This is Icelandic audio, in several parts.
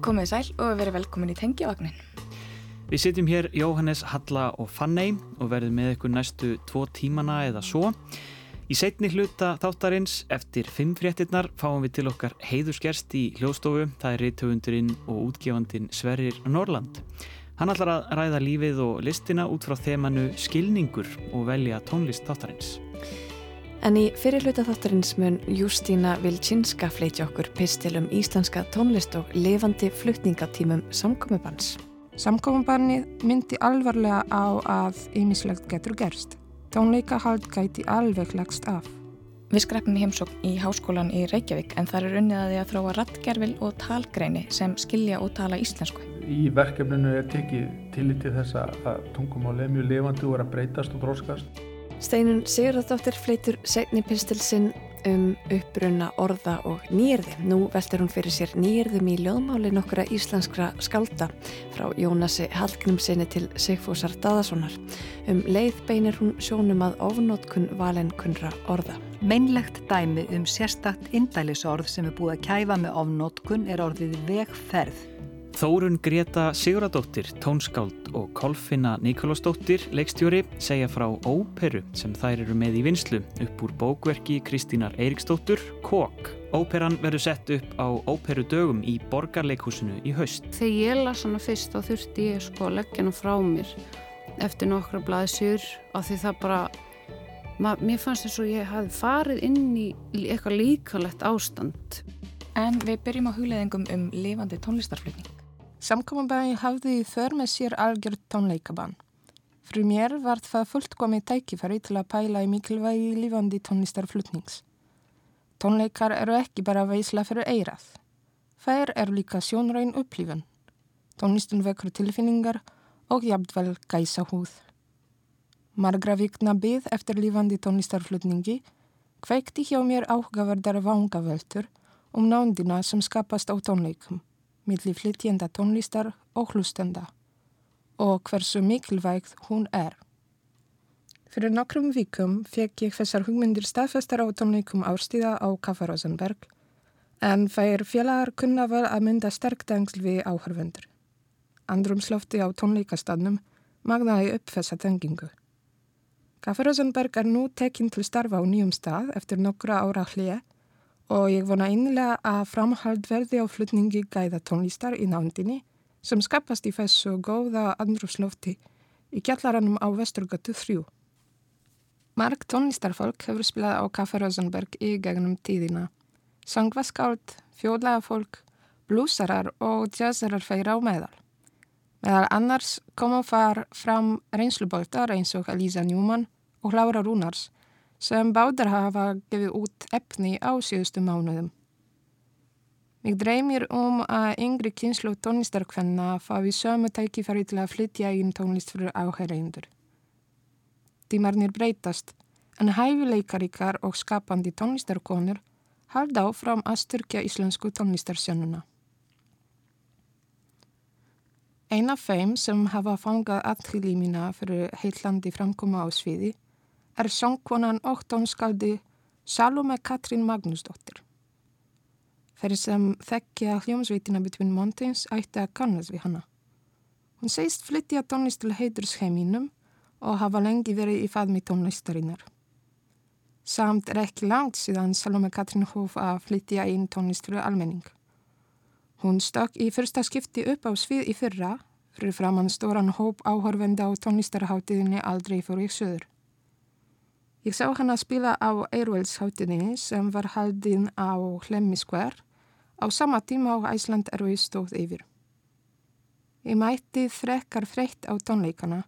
Komið sæl og verið velkomin í Tengjavagnin. Við sitjum hér Jóhannes, Halla og Fanney og verðum með ykkur næstu tvo tímana eða svo. Í setni hluta þáttarins eftir fimm fréttinnar fáum við til okkar heiðusgerst í hljóðstofu. Það er reytöfundurinn og útgefandin Sverrir Norland. Hann ætlar að ræða lífið og listina út frá þemanu skilningur og velja tónlist þáttarins. En í fyrir hluta þáttarins mun Jústína Vilčinska fleitja okkur pistil um íslenska tónlist og levandi flutningatímum samkomiðbans. Samkomiðbannið myndi alvarlega á að ýmislegt getur gerst. Tónleikahald gæti alveg lagst af. Við skreppum heimsókn í háskólan í Reykjavík en þar er unnið að því að þróa rattgerfil og talgreini sem skilja og tala íslensku. Í verkefninu er tekið tillitið þess að tungumáli er mjög levandi og er að breytast og dróskast. Steinun Sigurðardóttir fleitur segni pistilsinn um uppbrunna orða og nýjörði. Nú veldur hún fyrir sér nýjörðum í ljóðmáli nokkura íslenskra skálda frá Jónasi Hallgrímsinni til Sigfúsar Daðasonar. Um leið beinir hún sjónum að ofnótkun valenkunra orða. Meinlegt dæmi um sérstakt indælisorð sem er búið að kæfa með ofnótkun er orðið vegferð. Þórun Greta Siguradóttir, tónskáld og Kolfinna Nikolásdóttir, leikstjóri, segja frá óperu sem þær eru með í vinslu upp úr bókverki Kristínar Eiriksdóttur, Kók. Óperan verður sett upp á óperudögum í Borgarleikhúsinu í haust. Þegar ég las hana fyrst þá þurfti ég sko að leggja hana frá mér eftir nokkra blaðsjur af því það bara, mér fannst þess að ég hafi farið inn í eitthvað líkalegt ástand. En við byrjum á hugleðingum um lifandi tónlistarflutning. Samkominnbæði hafði í för með sér algjörð tónleikabann. Fyrir mér var það fulltkomi tækifæri til að pæla í mikilvægi lífandi tónlistarflutnings. Tónleikar eru ekki bara veisla fyrir eirað. Þær eru líka sjónræn upplífun. Tónlistin vekur tilfinningar og jafnvel gæsa húð. Margra vikna byð eftir lífandi tónlistarflutningi kveikti hjá mér áhugaverðar vangaveltur um nándina sem skapast á tónleikum millir flytjenda tónlistar og hlustenda og hversu mikilvægt hún er. Fyrir nokkrum vikum fekk ég þessar hugmyndir staðfestar á tónleikum árstíða á Kaffa Rosenberg en þær félagar kunna vel að mynda sterk tengsl við áhörfundur. Andrumslofti á tónleikastadnum magnaði upp þessa tengingu. Kaffa Rosenberg er nú tekinn til starfa á nýjum stað eftir nokkra ára hlið og ég vona einlega að framhald verði á flutningi gæða tónlistar í nándinni sem skapast í þessu góða andrúslofti í kjallaranum á Vesturgötu 3. Mark tónlistarfólk hefur spilað á Kaffe Rosenberg í gegnum tíðina. Sangvaskáld, fjóðlegafólk, blúsarar og jazzarar færa á meðal. Meðal annars kom og far fram reynsluboltar eins og Elisa Newman og Laura Rúnars sem báðar hafa gefið út efni á síðustu mánuðum. Mig dreymir um að yngri kynslu tónlistarkvenna fái sömu tækifæri til að flytja inn tónlist fyrir áhæraundur. Tímarnir breytast, en hæfileikaríkar og skapandi tónlistarkonur halda áfram að styrkja íslensku tónlistarsjónuna. Eina feim sem hafa fangað aðhylí mína fyrir heitlandi framkoma á sviði er söngkonan og tónskaldi Salome Katrín Magnúsdóttir. Þeir sem þekkja hljómsveitina Between Mountains ætti að kannast við hana. Hún segist flytja tónlist til heitursheiminum og hafa lengi verið í faðmi tónlistarinnar. Samt er ekki langt síðan Salome Katrín hóf að flytja inn tónlist fyrir almenning. Hún stökk í fyrsta skipti upp á svið í fyrra fyrir framann stóran hóp áhörvenda á tónlistarháttiðinni aldrei í söður. Ég sá hann að spila á Eirvælsháttinni sem var haldinn á Hlemmiskver á sama tíma á Æsland Airways stóð yfir. Ég mætti þrekkar freytt á tónleikana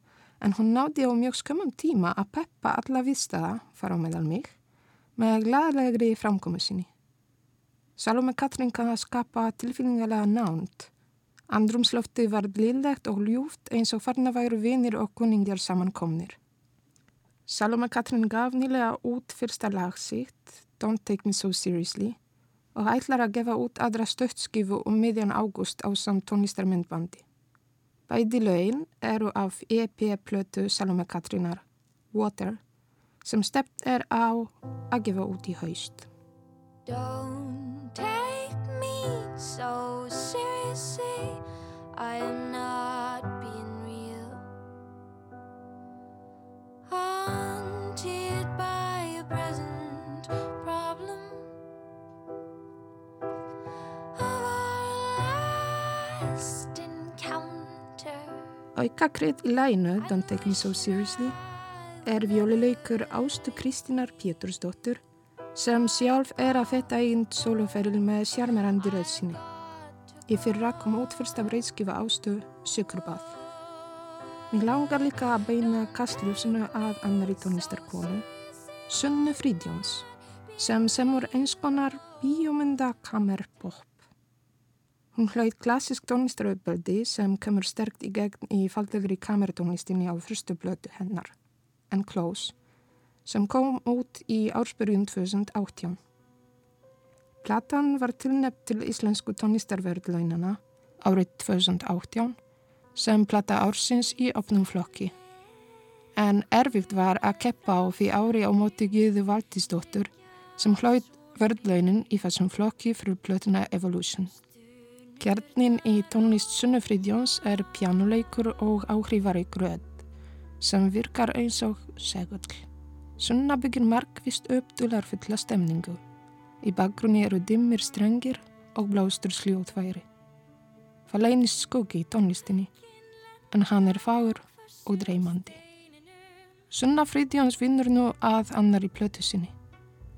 en hún náði á mjög skömmum tíma að peppa alla viðstæða, fara á meðal mig, með glæðlegri framkomu sinni. Salome Katrin kann að skapa tilfinningalega nánt. Andrumslofti var blíðlegt og ljúft eins og farna væru vinir og kuningjar samankomnir. Salome Katrin gaf nýlega út fyrsta lag sitt, Don't Take Me So Seriously, og ætlar að gefa út aðra stöttskifu um miðjan ágúst á samt tónlistarmyndbandi. Bæði lögin eru af EP-plötu Salome Katrinar, Water, sem stept er á að gefa út í haust. Don't take me so seriously Auka Aukakrétt í læginu Don't Take Me So Seriously er vjólileikur Ástu Kristínar Pétursdóttur sem sjálf er að fetta einn soloferil með sjarmerandi röðsini. Í fyrra kom út fyrsta breytskifa Ástu Sökurbað. Mér langar líka að beina kastljósinu að annari tónlistarkonu, Sunnu Frídjóns, sem semur eins konar bíómynda kamerpop. Hún hlaut klassisk tónlistarauðböldi sem kemur sterkt í gegn í faldegri kamertónlistinni á fyrstu blötu hennar and Close sem kom út í ársbyrjun 2018. Platan var tilnept til Íslensku tónlistarverðlaunana árið 2018 sem plata ársins í opnum flokki. En erfitt var að keppa á því ári á móti Gjöðu Valdísdóttur sem hlaut verðlaunin í þessum flokki fyrir plötuna Evolution. Kjarnin í tónlist Sunnufrídjóns er pjánuleikur og áhrifareikur öll sem virkar eins og segull. Sunna byggir markvist upp dular fulla stemningu. Í bakgrunni eru dimmir strengir og blástur sljóðværi. Það leynist skuggi í tónlistinni, en hann er fagur og dreymandi. Sunna Fridjóns vinnur nú að annar í plötu sinni.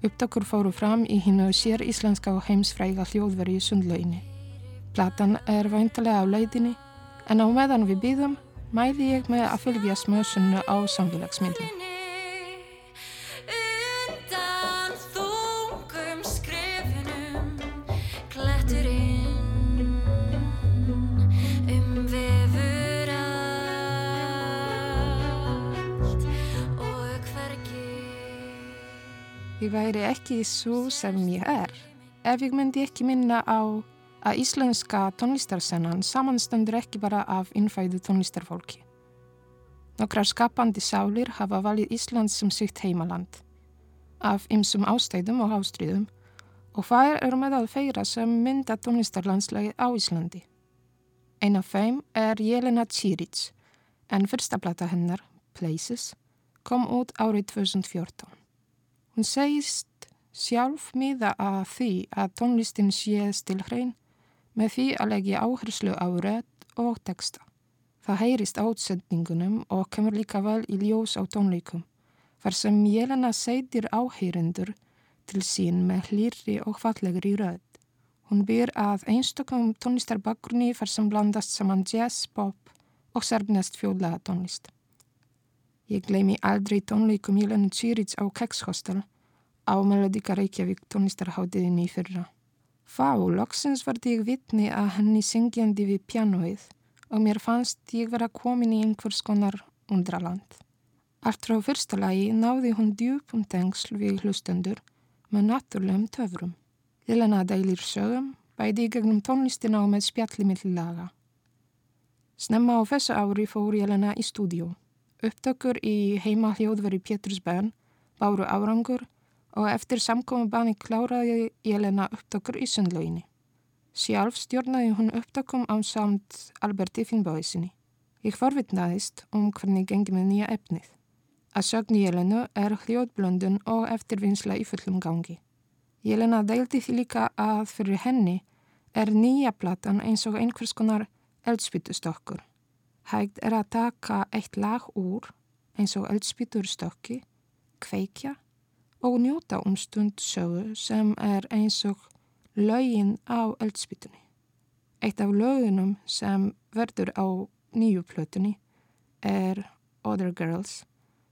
Upptakur fóru fram í hinnu sér íslenska og heimsfræga hljóðveri í sundlauginni. Platan er væntalega á leiðinni, en á meðan við býðum mæði ég með að fylgja smösunnu á samfélagsmyndum. Ég væri ekki svo sem ég er ef ég myndi ekki minna á að íslenska tónlistarsennan samanstendur ekki bara af innfæðu tónlistarfólki. Nokkrar skapandi sálir hafa valið Ísland sem sitt heimaland, af ymsum ástæðum og ástriðum og þær eru meðal feira sem mynda tónlistarlandslægi á Íslandi. Ein af þeim er Jelena Čiric, en fyrsta plata hennar, Places, kom út árið 2014. Hún segist sjálf miða að því að tónlistin sé stilhrein með því að leggja áherslu á rödd og texta. Það heyrist átsendningunum og kemur líka vel í ljós á tónleikum, þar sem Jelena segir áheyrendur til sín með hlýri og fallegri rödd. Hún byr að einstakum tónlistarbakrunni þar sem blandast saman jazz, pop og serbnest fjóðlega tónlist. Ég gleymi aldrei tónleikum Jelenu Číric á Kekshostel á Melodika Reykjavík tónlistarháttiðinni í fyrra. Fá, loksins varði ég vitni að henni syngjandi við pjanoið og mér fannst ég vera komin í einhvers konar undraland. Allt frá fyrsta lagi náði hún djúpum tengsl við hlustendur með naturlegum töfrum. Jelena dælir sögum, bæði í gegnum tónlistina og með spjalli milli laga. Snemma á þessu ári fór Jelena í stúdíu. Upptökur í heima hljóðveri Pétursbæn báru árangur og eftir samkomi bani kláraði Jelena upptökur í sundlöginni. Sjálf stjórnaði hún upptökum á samt Alberti Finnbóisinni. Ég forvitnaðist um hvernig gengi með nýja efnið. Að sögni Jelenu er hljóðblöndun og eftirvinnsla í fullum gangi. Jelena deildi því líka að fyrir henni er nýja platan eins og einhvers konar eldspýtustokkur. Hægt er að taka eitt lag úr eins og eldspýturstokki, kveikja og njóta um stund sögu sem er eins og lögin á eldspýtunni. Eitt af lögunum sem verður á nýju plötunni er Other Girls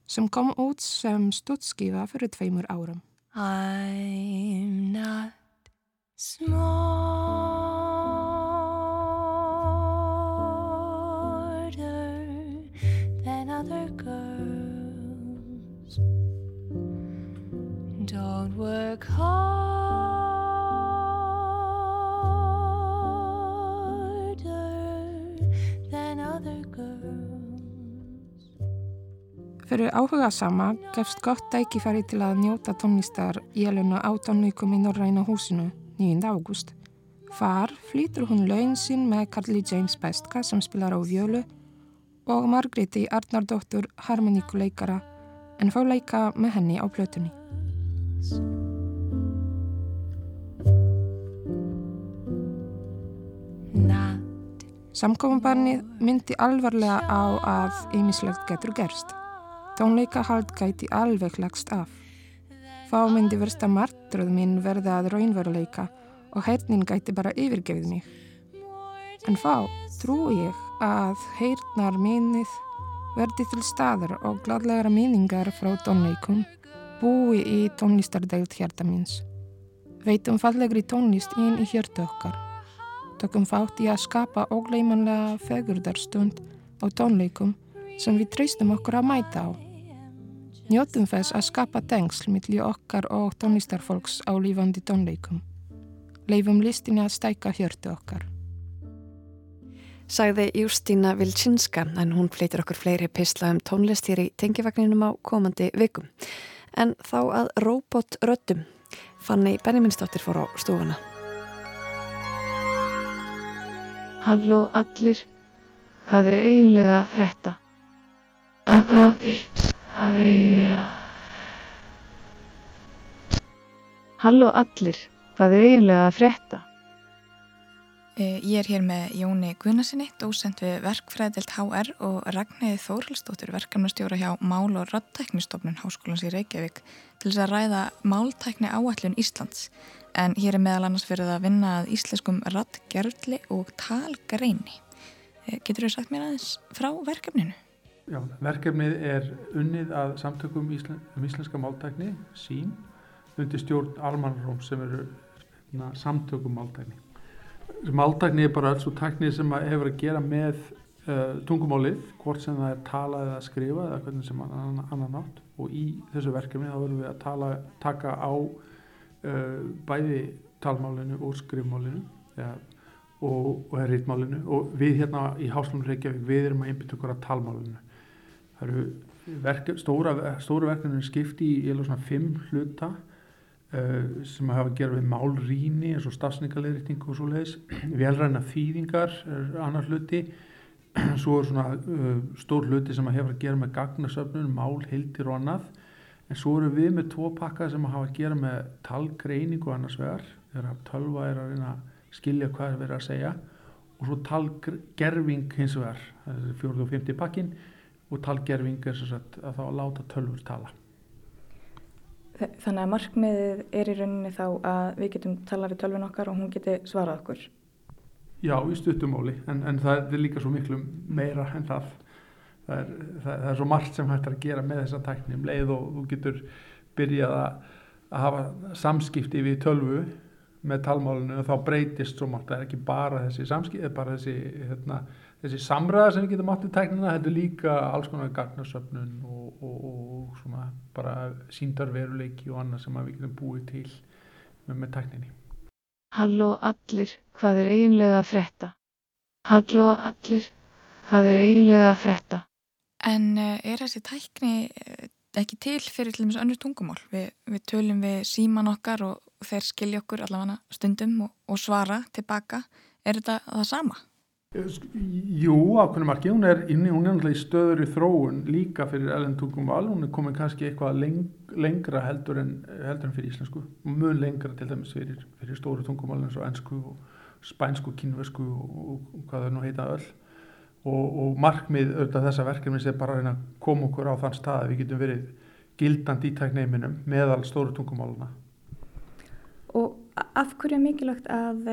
sem kom út sem stótskifa fyrir tveimur árum. I'm not smarter other girls Don't work harder than other girls. Fyrir áhuga sama gefst gott dækifæri til að njóta tónlistar Jeluna á tónleikum í Norræna húsinu 9. ágúst. Far flýtur hún laun sín með Carly James Bestka sem spilar á vjölu og Margréti Arnardóttur harmoníkuleikara en fá leika með henni á plötunni. Samkofanbarnið myndi alvarlega á að ýmislegt getur gerst. Tónleikahald gæti alveg lagst af. Þá myndi versta martröð minn verða að raunveruleika og heyrnin gæti bara yfirgefið mig. En þá trú ég að heyrnar minnið verði til staðar og gladlegra minningar frá tónleikum búi í tónlistardeilt hjarta minns. Veitum fallegri tónlist inn í hjörtu okkar. Tökum fátt í að skapa ógleymanlega fegurdarstund á tónleikum sem við treystum okkur að mæta á. Njóttum þess að skapa tengsl millir okkar og tónlistarfolks á lífandi tónleikum. Leifum listinni að stæka hjörtu okkar. Sagði Jústína Vilčinska en hún fleitir okkur fleiri pisla um tónlist hér í tengivagninum á komandi vikum. En þá að robotröttum Fanni Benjaminsdóttir fór á stúfuna. Halló allir, hvað er eiginlega þetta? Halló allir, hvað er eiginlega Halló allir, hvað er eiginlega að frétta? Ég er hér með Jóni Guðnarsinni, dósent við verkfræðilt HR og Ragnæði Þórhalsdóttir, verkefnastjóra hjá Mál- og Rattæknistofnun Háskólans í Reykjavík til þess að ræða máltækni áallun Íslands. En hér er meðal annars fyrir að vinna að íslenskum rattgerðli og talgreini. Getur þú sagt mér aðeins frá verkefninu? Já, verkefnið er unnið að samtökum íslen, um íslenska máltækni, sín, undir stjórn Almanróm sem eru na, samtökum máltækni. Máltækni er bara alls og tækni sem hefur að gera með uh, tungumálið, hvort sem það er talað eða skrifað eða hvernig sem annan, annan nátt. Og í þessu verkefni þá verðum við að tala, taka á uh, bæði talmálinu og skrifmálinu ja, og, og rítmálinu og við hérna í Háslunum Reykjavík við erum að einbita okkur að talmálinu. Það eru verke, stóra, stóra verkefninu skipti í fimm hluta sem hafa að gera við málrýni eins og stafsningarleiritingu og svo leiðis velræna þýðingar er annar hluti. Svo er svona uh, stór hluti sem hefur að gera með gagnasöfnun, mál, hildir og annað. En svo eru við með tvo pakka sem hafa að gera með talgreiningu annars vegar, þegar tölva er að reyna að skilja hvað er verið að segja. Og svo talgerfing hins vegar, það er fjórðu og fymti pakkin og talgerfing er sagt, að þá láta tölfur tala Þannig að markmiðið er í rauninni þá að við getum talað við tölvun okkar og hún geti svarað okkur. Já, í stuttumóli, en, en það er líka svo miklu meira en það. Það er, það, það er svo margt sem hægt að gera með þessa tækni um leið og þú getur byrjað að, að hafa samskipti við tölvu með talmálinu og þá breytist svo margt. Það er ekki bara þessi samskipti, bara þessi, hérna, þessi samræða sem við getum átt í tæknina, þetta er líka alls konar gagnasöfnun og, og, og svona bara síndarveruleiki og annað sem við getum búið til með, með tækninni. Halló allir, hvað er eiginlega að frétta? Halló allir, hvað er eiginlega að frétta? En er þessi tækni ekki til fyrir til dæmis önnur tungumál? Vi, við tölum við síman okkar og þeir skilja okkur allavega stundum og, og svara tilbaka. Er þetta það sama? Jú, ákveðinu marki, hún er inni, hún er náttúrulega í stöður í þróun líka fyrir ellen tungumál, hún er komin kannski eitthvað leng, lengra heldur en, heldur en fyrir íslensku, mjög lengra til dæmis fyrir, fyrir stóru tungumál eins og ennsku og spænsku, kínvesku og, og, og hvað þau nú heita öll. Og, og markmið auðvitað þessa verkefni er bara reyna að koma okkur á þann stað að við getum verið gildandi í tækneiminum meðal stóru tungumáluna. Og af hverju er mikilvægt að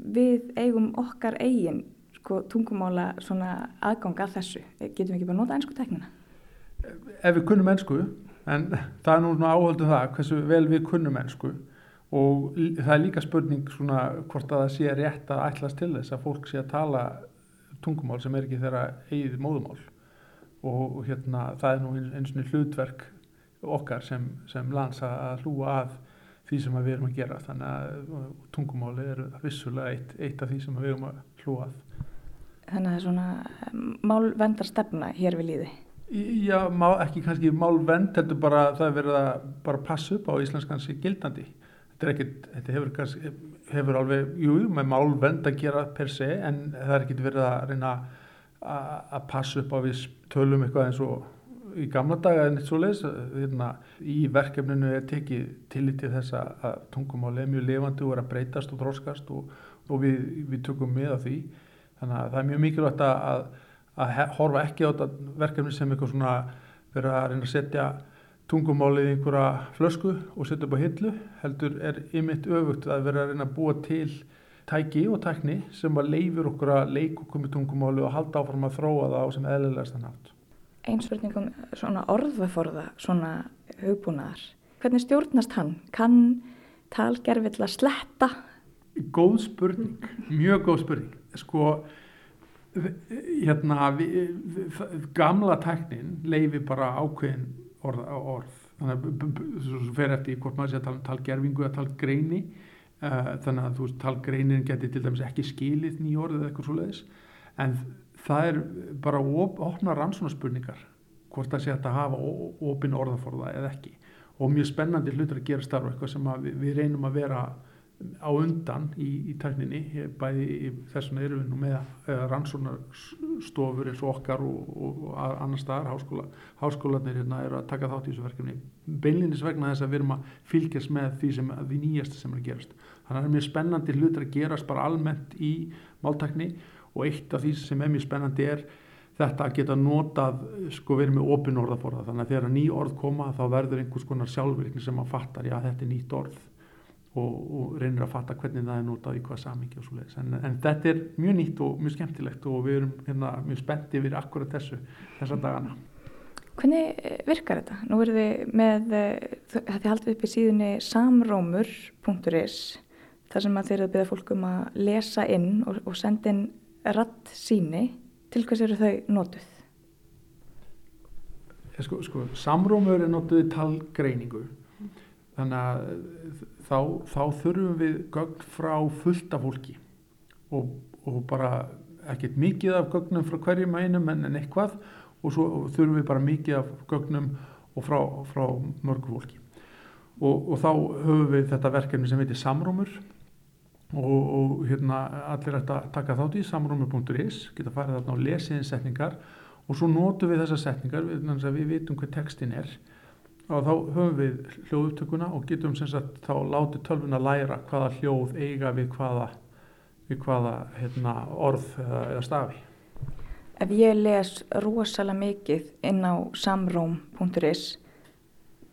við eigum okkar eigin sko, tungumála aðgang að þessu? Getum við ekki bara nota ennsku teknina? Ef við kunnum ennsku, en það er nú áhaldum það hversu vel við kunnum ennsku og það er líka spurning svona hvort að það sé rétt að ætlas til þess að fólk sé að tala tungumál sem er ekki þeirra eigið móðumál og hérna það er nú eins og hlutverk okkar sem, sem lands að hlúa að því sem við erum að gera þannig að tungumáli er vissulega eitt, eitt af því sem við erum að hlúa að Þannig að það er svona málvendar stefna hér við líði Já, má, ekki kannski málvend heldur bara það verið að bara passa upp á íslenskans gildandi. Þetta er ekkit, þetta hefur kannski hefur alveg, jú, með málvend að gera per se, en það er ekkit verið að reyna að passa upp á við tölum eitthvað eins og í gamla daga en eitt svo leiðis hérna, í verkefninu er tekið tillitið þess að tungumáli er mjög levandi og er að breytast og þróskast og, og við, við tökum með af því Þannig að það er mjög mikilvægt að, að horfa ekki á þetta verkefni sem eitthvað svona verið að reyna að setja tungumálið í einhverja flösku og setja upp á hillu heldur er ymitt öfugt að vera að reyna að búa til tæki og tækni sem að leifur okkur að leika okkur með tungumáli og halda áfram að þróa það á sem eðlilegast að nátt. Einn spurningum svona orðvaforða, svona hugbúnaðar. Hvernig stjórnast hann? Kann talgerfill að sletta? Góð spurning, mjög góð spurning. Sko, hérna, við, gamla tæknin leifi bara ákveðin orð orð. Þannig að það fer eftir hvort maður sé að tala um talgerfingu eða talgreini. Uh, þannig að þú veist, talgreinin geti til dæmis ekki skilið nýjórið eða eitthvað svo leiðis. En það er bara op, opna rannsónaspurningar hvort það sé að hafa opin orðaforða eða ekki og mjög spennandi hlutur að gera starf eitthvað sem við, við reynum að vera á undan í, í tækninni bæði í þessuna eru við nú með rannsónarstofur eins og okkar og, og, og annar staðar háskóla, háskólanir hérna eru að taka þátt í þessu verkefni. Beinlinis vegna þess að við erum að fylgjast með því sem því nýjasta sem er að gerast. Þannig að það er mjög spennandi hlutur að gerast bara almennt í máltækni og eitt af því sem er mjög spennandi er þetta að geta notað, sko verið með opin orðaforða, þannig að þegar ný orð koma þá verður einhvers konar sjálfvirkni sem að fattar, já þetta er nýtt orð og, og reynir að fatta hvernig það er notað í hvað samingi og svo leiðis, en, en þetta er mjög nýtt og mjög skemmtilegt og við erum hérna, mjög spenntið við akkurat þessu þessa dagana. Hvernig eh, virkar þetta? Nú erum við með, eh, þetta haldið upp í síðunni samrómur.is þar sem að þeir eru að byrja fólk um að lesa inn og, og senda inn ratt síni til hvers eru þau notuð? Sko, sko, samrómur er notuð í talgreiningu þannig að þá, þá þurfum við gögn frá fullta fólki. Og, og bara ekkert mikið af gögnum frá hverjum einum en, en eitthvað. Og svo þurfum við bara mikið af gögnum og frá, frá mörgu fólki. Og, og þá höfum við þetta verkefni sem heitir samrómur og, og hérna allir ætti að taka þátt í samrúmi.is geta farið þarna og lesið setningar. Og svo notum við þessar setningar að við vitum hvað textin er og þá höfum við hljóðupptökuna og getum sem sagt þá látið tölvun að læra hvaða hljóð eiga við hvaða, við hvaða hérna, orð eða, eða stafi. Ef ég les rosalega mikið inn á samróm.is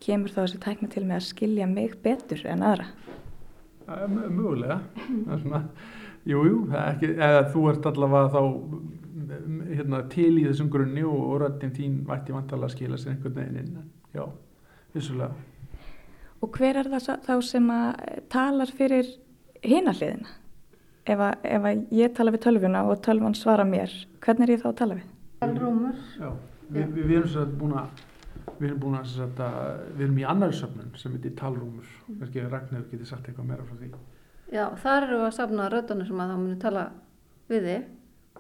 kemur þá þessi tækna til með að skilja mig betur en aðra? Mögulega, svona, jú, jú, ekki, eða þú ert allavega þá hérna, til í þessum grunni og, og röndin þín vætti vantala að skila sér einhvern veginn inn, já, vissulega. Og hver er það þá sem að talar fyrir hinalliðina? Ef, ef að ég tala við tölvuna og tölvan svara mér, hvernig er ég þá að tala við? Talrúmur. Já, við, við, við erum svo búin að við erum búin að setja, við erum í annar söfnun sem heitir talrúmur kannski Ragnarður getur sagt eitthvað meira frá því Já, þar eru við að safna röddunum sem að þá munum tala við þið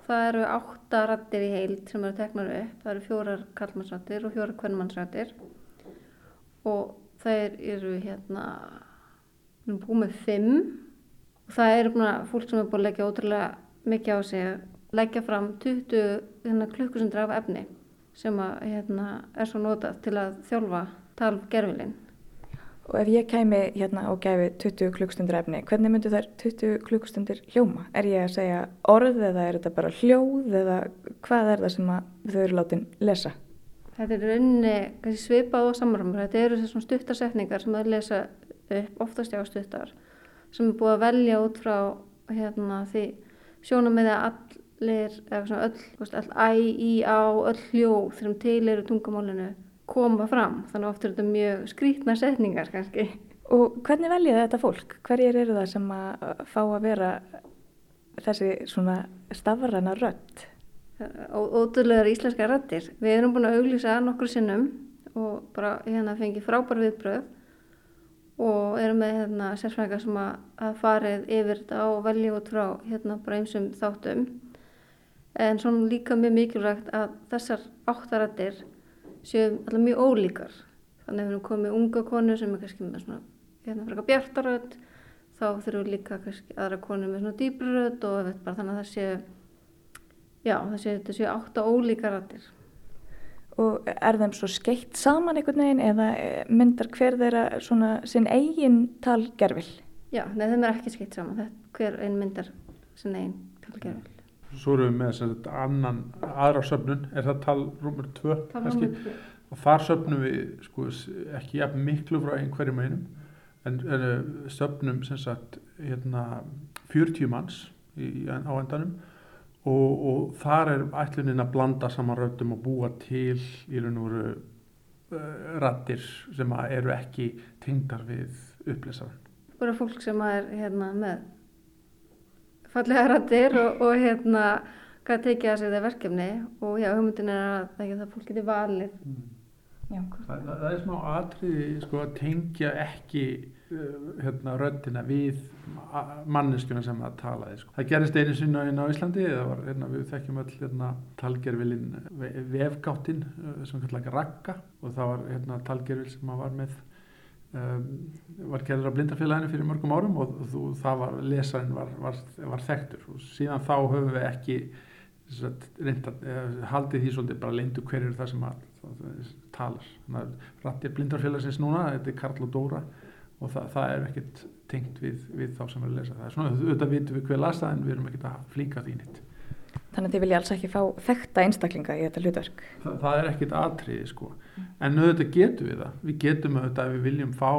það eru átta rattir í heild sem eru teknar upp, það eru fjórar kallmannsrattir og fjórar kvennmannsrattir og það eru hérna við erum búin með fimm og það eru búin að fólk sem er búin að leggja ótrúlega mikið á sig leggja fram 20 hérna, klukkusundra af efni sem að, hérna, er svo notað til að þjálfa talgerfilinn. Og ef ég kæmi hérna og gæfi 20 klukkstundir efni, hvernig myndu þær 20 klukkstundir hljóma? Er ég að segja orð eða er þetta bara hljóð eða hvað er það sem þau eru látin lesa? Þetta er rauninni svipað og samrömmur. Þetta eru þessum stuttarsetningar sem þau lesa upp, oftast já stuttar, sem er búið að velja út frá hérna, því sjónum með að all allir, eða öll, all æ, í, á, öll hljóð þegar til eru tungumálinu koma fram. Þannig ofta er þetta mjög skrítna setningar kannski. Og hvernig velja þetta fólk? Hverjir eru það sem að fá að vera þessi svona stafrana rött? Ótrúlegar íslenska röttir. Við erum búin að auglýsa nokkur sinnum og bara hérna fengi frábær viðbröð og erum með hérna sérfræðingar sem að farið yfir þetta og velja út frá hérna bara einsum þáttum en svona líka mjög mikilvægt að þessar áttarættir séu alltaf mjög ólíkar þannig að við erum komið unga konu sem er kannski með svona hérna frekar bjartaröð þá þurfum við líka kannski aðra konu með svona dýbröð og bara þannig að það séu já það séu þetta séu átta ólíkar rættir Og er þeim svo skeitt saman einhvern veginn eða myndar hver þeirra svona sinn eigin talgerfil? Já, nei þeim er ekki skeitt saman, hver einn myndar sinn eigin talgerfil. svo erum við með sagt, annan, aðra söfnun. Er það talrúmur 2 kannski? og þar söfnum við sko, ekki jafn miklu frá einhverjum einum en, en eh, söfnum sem sagt hérna, 40 manns í, á endanum og, og þar er ætlunin að blanda saman röttum og búa til í raun og veru uh, rattir sem eru ekki tengdar við upplýsaran. Bara fólk sem er hérna, með fallega rattir og, og hérna hvað tekið að segja það verkefni og já, hugmyndin er að það, það fólk getur valið. Mm. Já, það, það, það er smá atriði sko, að tengja ekki uh, hérna, röndina við manneskjuna sem það talaði. Sko. Það gerist einu sinna inn á Íslandi, var, hérna, við þekkjum öll hérna, talgervilin vefgáttinn uh, sem kallar rakka og það var hérna, talgervil sem var með um, var gerður á blindafélaginu fyrir mörgum árum og þú, það var, lesarin var, var, var þekktur og síðan þá höfum við ekki reynda, haldið því svolítið bara leindu hverjur það sem að, það talar. Rættir blindarfélagsins núna, þetta er Karl og Dóra og það, það er ekkert tengt við, við þá sem að lesa. Það er svona, auðvitað vitum við hver lasa en við erum ekkert að flíka því nýtt. Þannig að þið vilja alls ekki fá þekta einstaklinga í þetta hlutverk? Það, það er ekkert aðtriði sko, en auðvitað getum við það. Við getum auðvitað að við viljum fá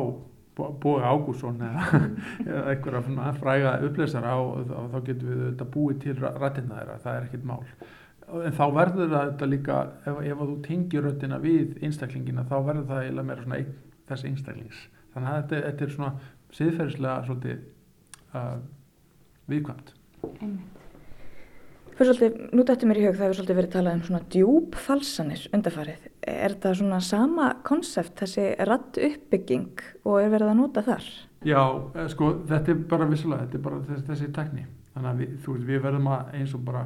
Bói Ágússon eða, eða einhverja fræga upplýsara og, og þá getum við þetta búið til rættina þeirra, það er ekkit mál en þá verður það líka ef, ef þú tengir röttina við einstaklingina þá verður það eiginlega meira svona ein, þess einstaklings þannig að þetta, þetta er svona siðferðislega svolítið uh, viðkvæmt Fyrir svolítið, nú dættu mér í hug það hefur svolítið verið talað um svona djúbfalsanir undarfarið. Er þetta svona sama konsept, þessi ratt uppbygging og er verið að nota þar? Já, eh, sko, þetta er bara vissulega, þetta er bara þessi, þessi tekní. Þannig að við, þú við verðum að eins og bara,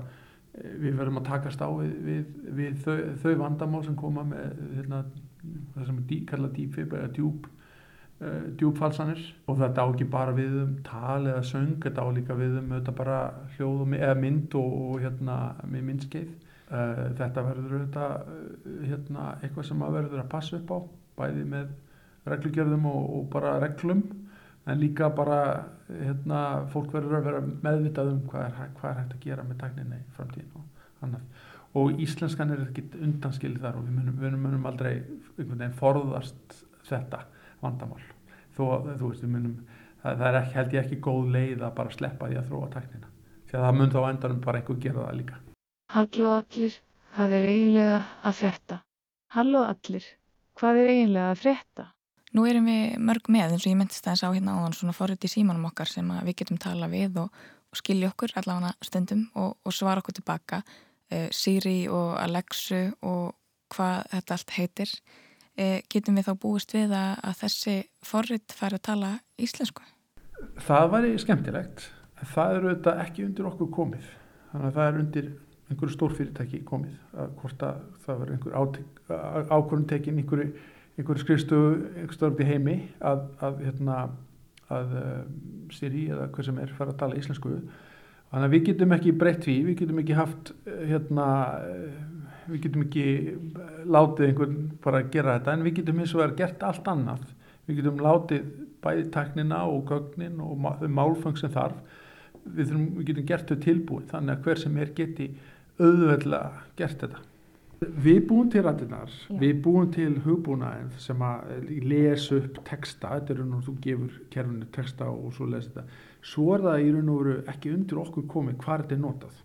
eh, við verðum að takast á við, við, við þau, þau vandamál sem koma með hérna, það sem er dí, kallað dýpfib eða djúb uh, djúbfalsanir og þetta á ekki bara við um tal eða söng, þetta á líka við um þetta bara hljóð og, eða mynd og, og hérna með myndskeið. Uh, þetta verður þetta uh, hérna eitthvað sem að verður að passa upp á bæði með reglugjörðum og, og bara reglum en líka bara hérna fólk verður að vera meðvitað um hvað er, hvað er hægt að gera með tækninni í framtíðin og annað. Og íslenskan er ekkit undanskilið þar og við munum, við munum aldrei forðast þetta vandamál þó að þú veist, munum, það, það er ekki, held ég ekki góð leið að bara sleppa því að þróa tæknina því að það mun þá endanum bara einhver gera það líka Halló allir, hvað er eiginlega að frétta? Halló allir, hvað er eiginlega að frétta? Nú erum við mörg með eins og ég myndist að það sá hérna áðan svona forrið í símanum okkar sem við getum tala við og, og skilja okkur allavega stundum og, og svara okkur tilbaka uh, Siri og Alexu og hvað þetta allt heitir getum við þá búist við að, að þessi forrið fær að tala íslensku? Það væri skemmtilegt. Það eru þetta ekki undir okkur komið. Þannig að það er undir einhverju stórfyrirtæki komið. Að hvort að það verður einhver ákvörðun tekin einhverju, einhverju skrifstöfu einhverju störfdi heimi að, að, hérna, að um, Siri eða hvað sem er fara að tala íslensku. Þannig að við getum ekki breytt því, við getum ekki haft hérna við getum ekki eh, látið einhvern bara að gera þetta en við getum eins og verið gert allt annað. Við getum látið bæði taknina og gögnin og málfang sem þarf. Við, þurfum, við getum gert þau tilbúið þannig að hver sem er geti auðveðlega gert þetta. Við búum til rættinar, við búum til hugbúnaðin sem að lesa upp texta, þetta er raun og þú gefur kerfinu texta og svo lesa þetta. Svo er það í raun og veru ekki undir okkur komið hvað þetta er notað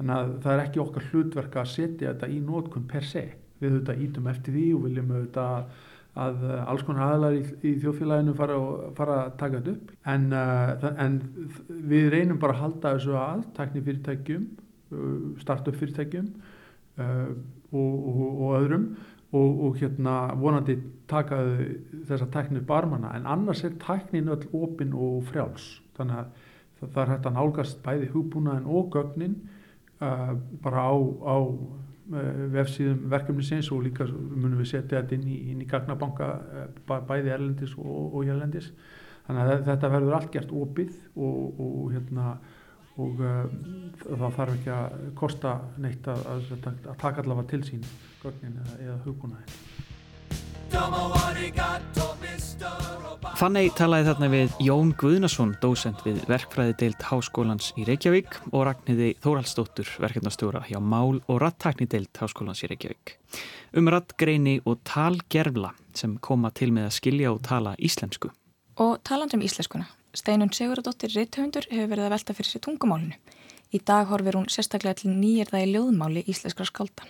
Þannig að það er ekki okkar hlutverk að setja þetta í nótkunn per se. Við auðvitað ítum eftir því og viljum auðvitað að alls konar aðlar í, í þjóðfélaginu fara, fara að taka þetta upp. En, uh, en við reynum bara að halda þessu að takni fyrirtækjum, uh, startup fyrirtækjum uh, og, og, og öðrum og, og hérna vonandi taka þessa takni barmana. En annars er taknin öll opinn og frjáls. Þannig að það, er hægt að nálgast bæði hugbúnaðin og gögnin bara á, á uh, vefsíðum verkefnisins og líka munum við setja þetta inn í, inn í gagnabanka uh, bæði erlendis og, og hérlendis. Þannig að þetta verður allt gert opið og, og, hérna, og það þarf ekki að kosta neitt að, að, að taka allavega til sín gögnin eða, eða hugbúnaðin Fannei talaði þarna við Jón Guðnason, dósend við verkfræði deilt Háskólans í Reykjavík og Ragnhiði Þóraldsdóttur, verkefnastjóra hjá Mál og Rattakni deilt Háskólans í Reykjavík. Um rattgreini og talgerfla sem koma til með að skilja og tala íslensku. Og talandum íslenskuna. Steinun Sigurðardóttir Ritthöfundur hefur verið að velta fyrir sér tungumálinu. Í dag horfir hún sérstaklega til nýjirða í ljóðmáli íslenskra skáldan.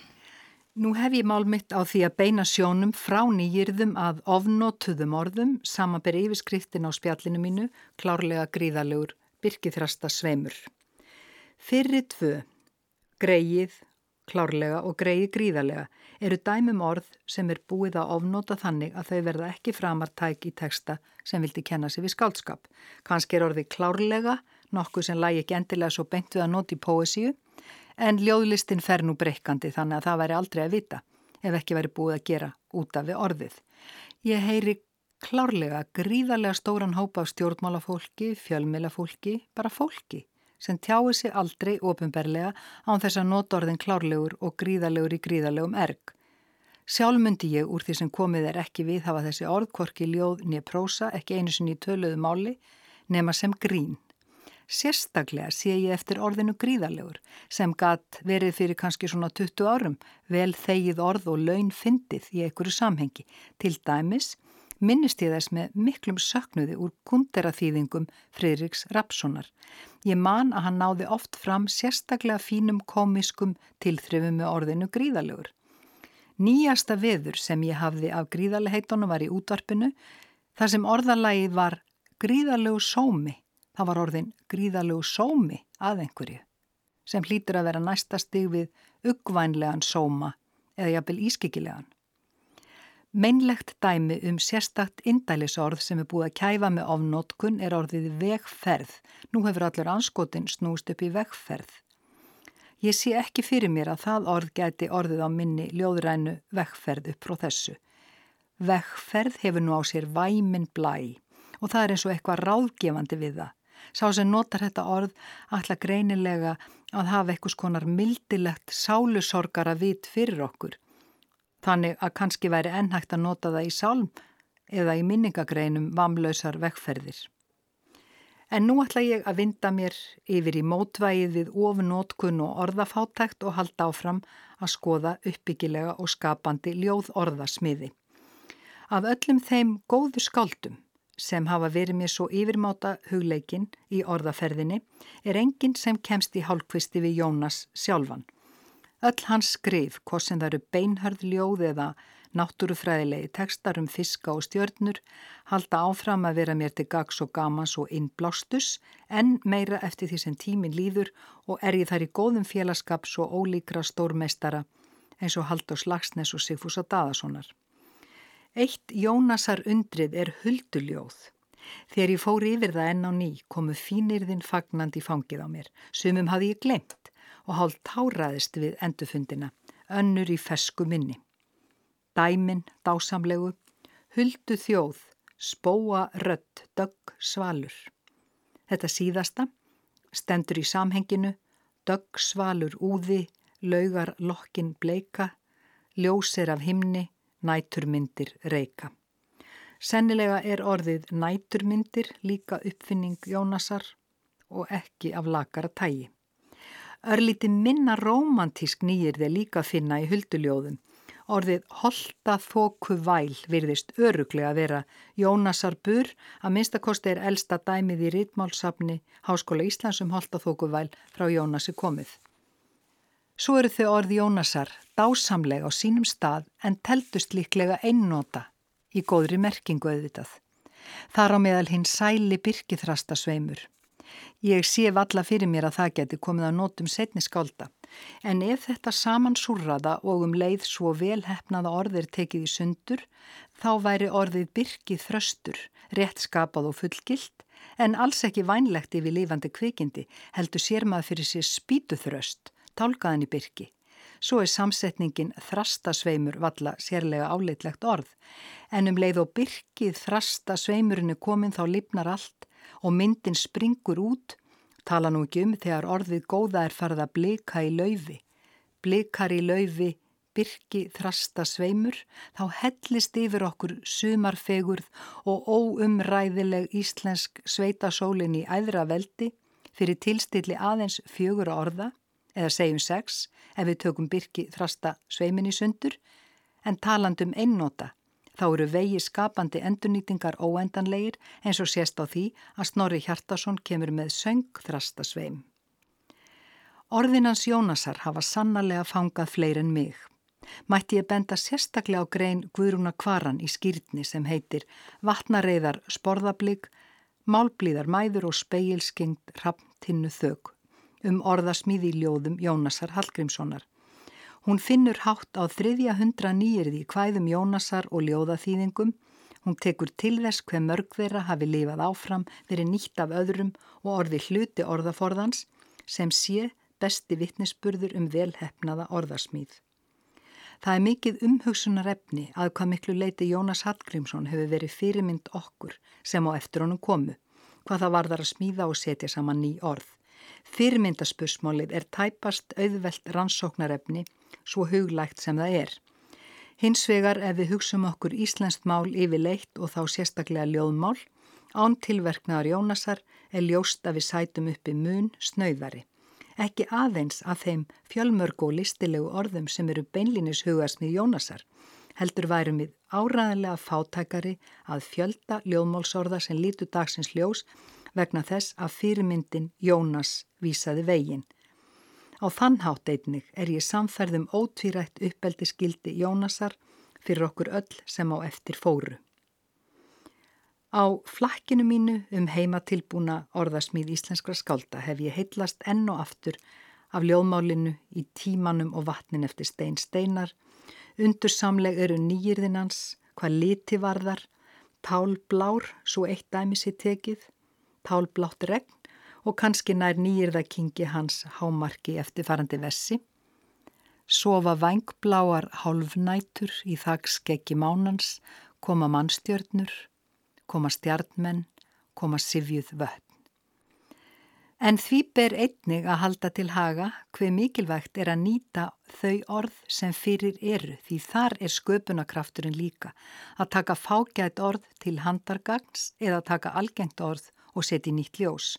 Nú hef ég mál mitt á því að beina sjónum frá nýjirðum að ofnotuðum orðum, samanber yfirskriftin á spjallinu mínu, klárlega gríðalegur, byrkithræsta sveimur. Fyrri tvö, greið, klárlega og greið gríðalega, eru dæmum orð sem er búið að ofnota þannig að þau verða ekki framartæk í texta sem vildi kenna sig við skálskap. Kanski er orði klárlega, nokkuð sem lægi ekki endilega svo beint við að noti í póesíu, en ljóðlistin fer nú breykandi þannig að það væri aldrei að vita ef ekki væri búið að gera út af við orðið. Ég heyri klárlega gríðarlega stóran hópa af stjórnmálafólki, fjölmilafólki, bara fólki sem tjái sig aldrei ofinberlega án þess að nota orðin klárlegur og gríðarlegur í gríðarlegum erg. Sjálfmyndi ég úr því sem komið er ekki við hafa þessi orðkorki ljóð nýja prósa, ekki einu sinni í töluðu máli, nema sem grín. Sérstaklega sé ég eftir orðinu gríðarlegur sem gatt verið fyrir kannski svona 20 árum vel þegið orð og laun fyndið í einhverju samhengi. Til dæmis minnist ég þess með miklum söknuði úr kunderaþýðingum Freiriks Rapssonar. Ég man að hann náði oft fram sérstaklega fínum komiskum tilþrifum með orðinu gríðarlegur. Nýjasta veður sem ég hafði af gríðarleheitunum var í útvarpinu þar sem orðalagið var gríðarlegu sómi Það var orðin gríðalegu sómi að einhverju sem hlýtur að vera næsta stig við uggvænlegan sóma eða jafnvel ískikilegan. Meinlegt dæmi um sérstakt indælisorð sem er búið að kæfa með ofnótkun er orðið vegferð. Nú hefur allur anskotin snúst upp í vegferð. Ég sé ekki fyrir mér að það orð gæti orðið á minni ljóðrænu vegferð upp frá þessu. Vegferð hefur nú á sér væmin blæ og það er eins og eitthvað ráðgefandi við það. Sá sem notar þetta orð ætla greinilega að hafa eitthvað skonar mildilegt sálusorgara vit fyrir okkur. Þannig að kannski væri ennhægt að nota það í sálm eða í minningagreinum vamlausar vekkferðir. En nú ætla ég að vinda mér yfir í mótvægið við ofnótkun og orðafátækt og halda áfram að skoða uppbyggilega og skapandi ljóð orðasmiði. Af öllum þeim góðu skáldum sem hafa verið mér svo yfirmáta hugleikin í orðaferðinni er enginn sem kemst í hálfkvisti við Jónas sjálfan. Öll hans skrif, hvort sem það eru beinhörð ljóð eða náttúrufræðilegi tekstar um fiska og stjörnur, halda áfram að vera mér til gags og gamans og innblástus, en meira eftir því sem tímin líður og er ég þar í góðum félagskap svo ólíkra stórmeistara eins og Haldur Slagsnes og Sigfúsa Daðasonar. Eitt Jónasar undrið er hulduljóð. Þegar ég fór yfir það enn á ný komu fínirðin fagnandi fangið á mér. Sumum hafði ég glemt og hálf táraðist við endufundina, önnur í fesku minni. Dæmin, dásamlegu, huldu þjóð, spóa rött, dögg, svalur. Þetta síðasta stendur í samhenginu, dögg, svalur, úði, laugar, lokkin, bleika, ljósir af himni, næturmyndir reyka. Sennilega er orðið næturmyndir líka uppfinning Jónasar og ekki af lakara tægi. Örlíti minna romantísk nýjir þeir líka finna í hulduljóðum. Orðið holta þóku væl virðist öruglega vera Jónasar Bur að minnstakosti er elsta dæmið í rítmálsafni Háskóla Íslands um holta þóku væl frá Jónasi komið. Svo eru þau orði Jónasar dásamlega á sínum stað en teldust líklega einnota í góðri merkingu auðvitað. Þar á meðal hinn sæli byrkithrasta sveimur. Ég sé valla fyrir mér að það geti komið að nótum setni skálda, en ef þetta saman súrraða og um leið svo velhefnaða orðir tekið í sundur, þá væri orðið byrkið þröstur, rétt skapað og fullgilt, en alls ekki vænlegt yfir lifandi kvikindi, heldur sér maður fyrir sér spýtuþröst, tálkaðan í byrki. Svo er samsetningin þrastasveimur valla sérlega áleitlegt orð, en um leið og byrkið þrastasveimurinn er komin þá lifnar allt og myndin springur út, tala nú ekki um þegar orðið góða er farið að blika í laufi. Blikar í laufi, byrki þrasta sveimur, þá hellist yfir okkur sumarfegurð og óumræðileg íslensk sveitasólin í æðra veldi fyrir tilstilli aðeins fjögur orða, eða segjum sex, ef við tökum byrki þrasta sveimin í sundur, en talandum einnota, þá eru vegi skapandi endurnýtingar óendanlegir eins og sést á því að Snorri Hjartason kemur með söng þrasta sveim. Orðinans Jónasar hafa sannarlega fangað fleir en mig. Mætti ég benda sérstaklega á grein Guðrúna Kvaran í skýrtni sem heitir Vatnareiðar sporðablík, Málblíðar mæður og speilskengt rapptinnu þög um orðasmíði ljóðum Jónasar Hallgrímssonar. Hún finnur hátt á þriðja hundra nýjirði hvæðum Jónasar og ljóðaþýðingum. Hún tekur til þess hver mörg þeirra hafi lifað áfram, verið nýtt af öðrum og orði hluti orðaforðans sem sé besti vittnesburður um velhefnaða orðarsmýð. Það er mikið umhugsunar efni að hvað miklu leiti Jónas Hallgrímsson hefur verið fyrirmynd okkur sem á eftir honum komu, hvað það varðar að smíða og setja saman ný orð. Fyrirmyndaspörsmálið er tæpast auðvelt rannsóknarefni svo huglægt sem það er. Hins vegar ef við hugsum okkur Íslenskt mál yfir leitt og þá sérstaklega ljóðmál, án tilverknaðar Jónasar er ljóst að við sætum uppi mun snöyðari ekki aðeins að þeim fjölmörg og listilegu orðum sem eru beinlinis hugasmið Jónasar, heldur værum við áræðanlega fátækari að fjölda ljóðmálsorða sem lítu dagsins ljós vegna þess að fyrirmyndin Jónas vísaði veginn. Á þannhátt einnig er ég samferðum ótvírætt uppeldi skildi Jónasar fyrir okkur öll sem á eftir fóru. Á flakkinu mínu um heimatilbúna orðasmíð íslenskra skálda hef ég heitlast enn og aftur af ljóðmálinu í tímanum og vatnin eftir stein steinar. Undursamleg eru nýjirðinans, hvað liti varðar, tálblár, svo eitt dæmi sér tekið, tálblátt regn og kannski nær nýjirðakingi hans hámarki eftir farandi vessi. Sofa vangbláar hálfnætur í þakskeggi mánans, koma mannstjörnur, koma stjartmenn, koma sifjuð vötn. En því ber einnig að halda til haga hver mikilvægt er að nýta þau orð sem fyrir eru því þar er sköpunarkrafturinn líka að taka fágætt orð til handargagns eða taka algengt orð og setja nýtt ljós.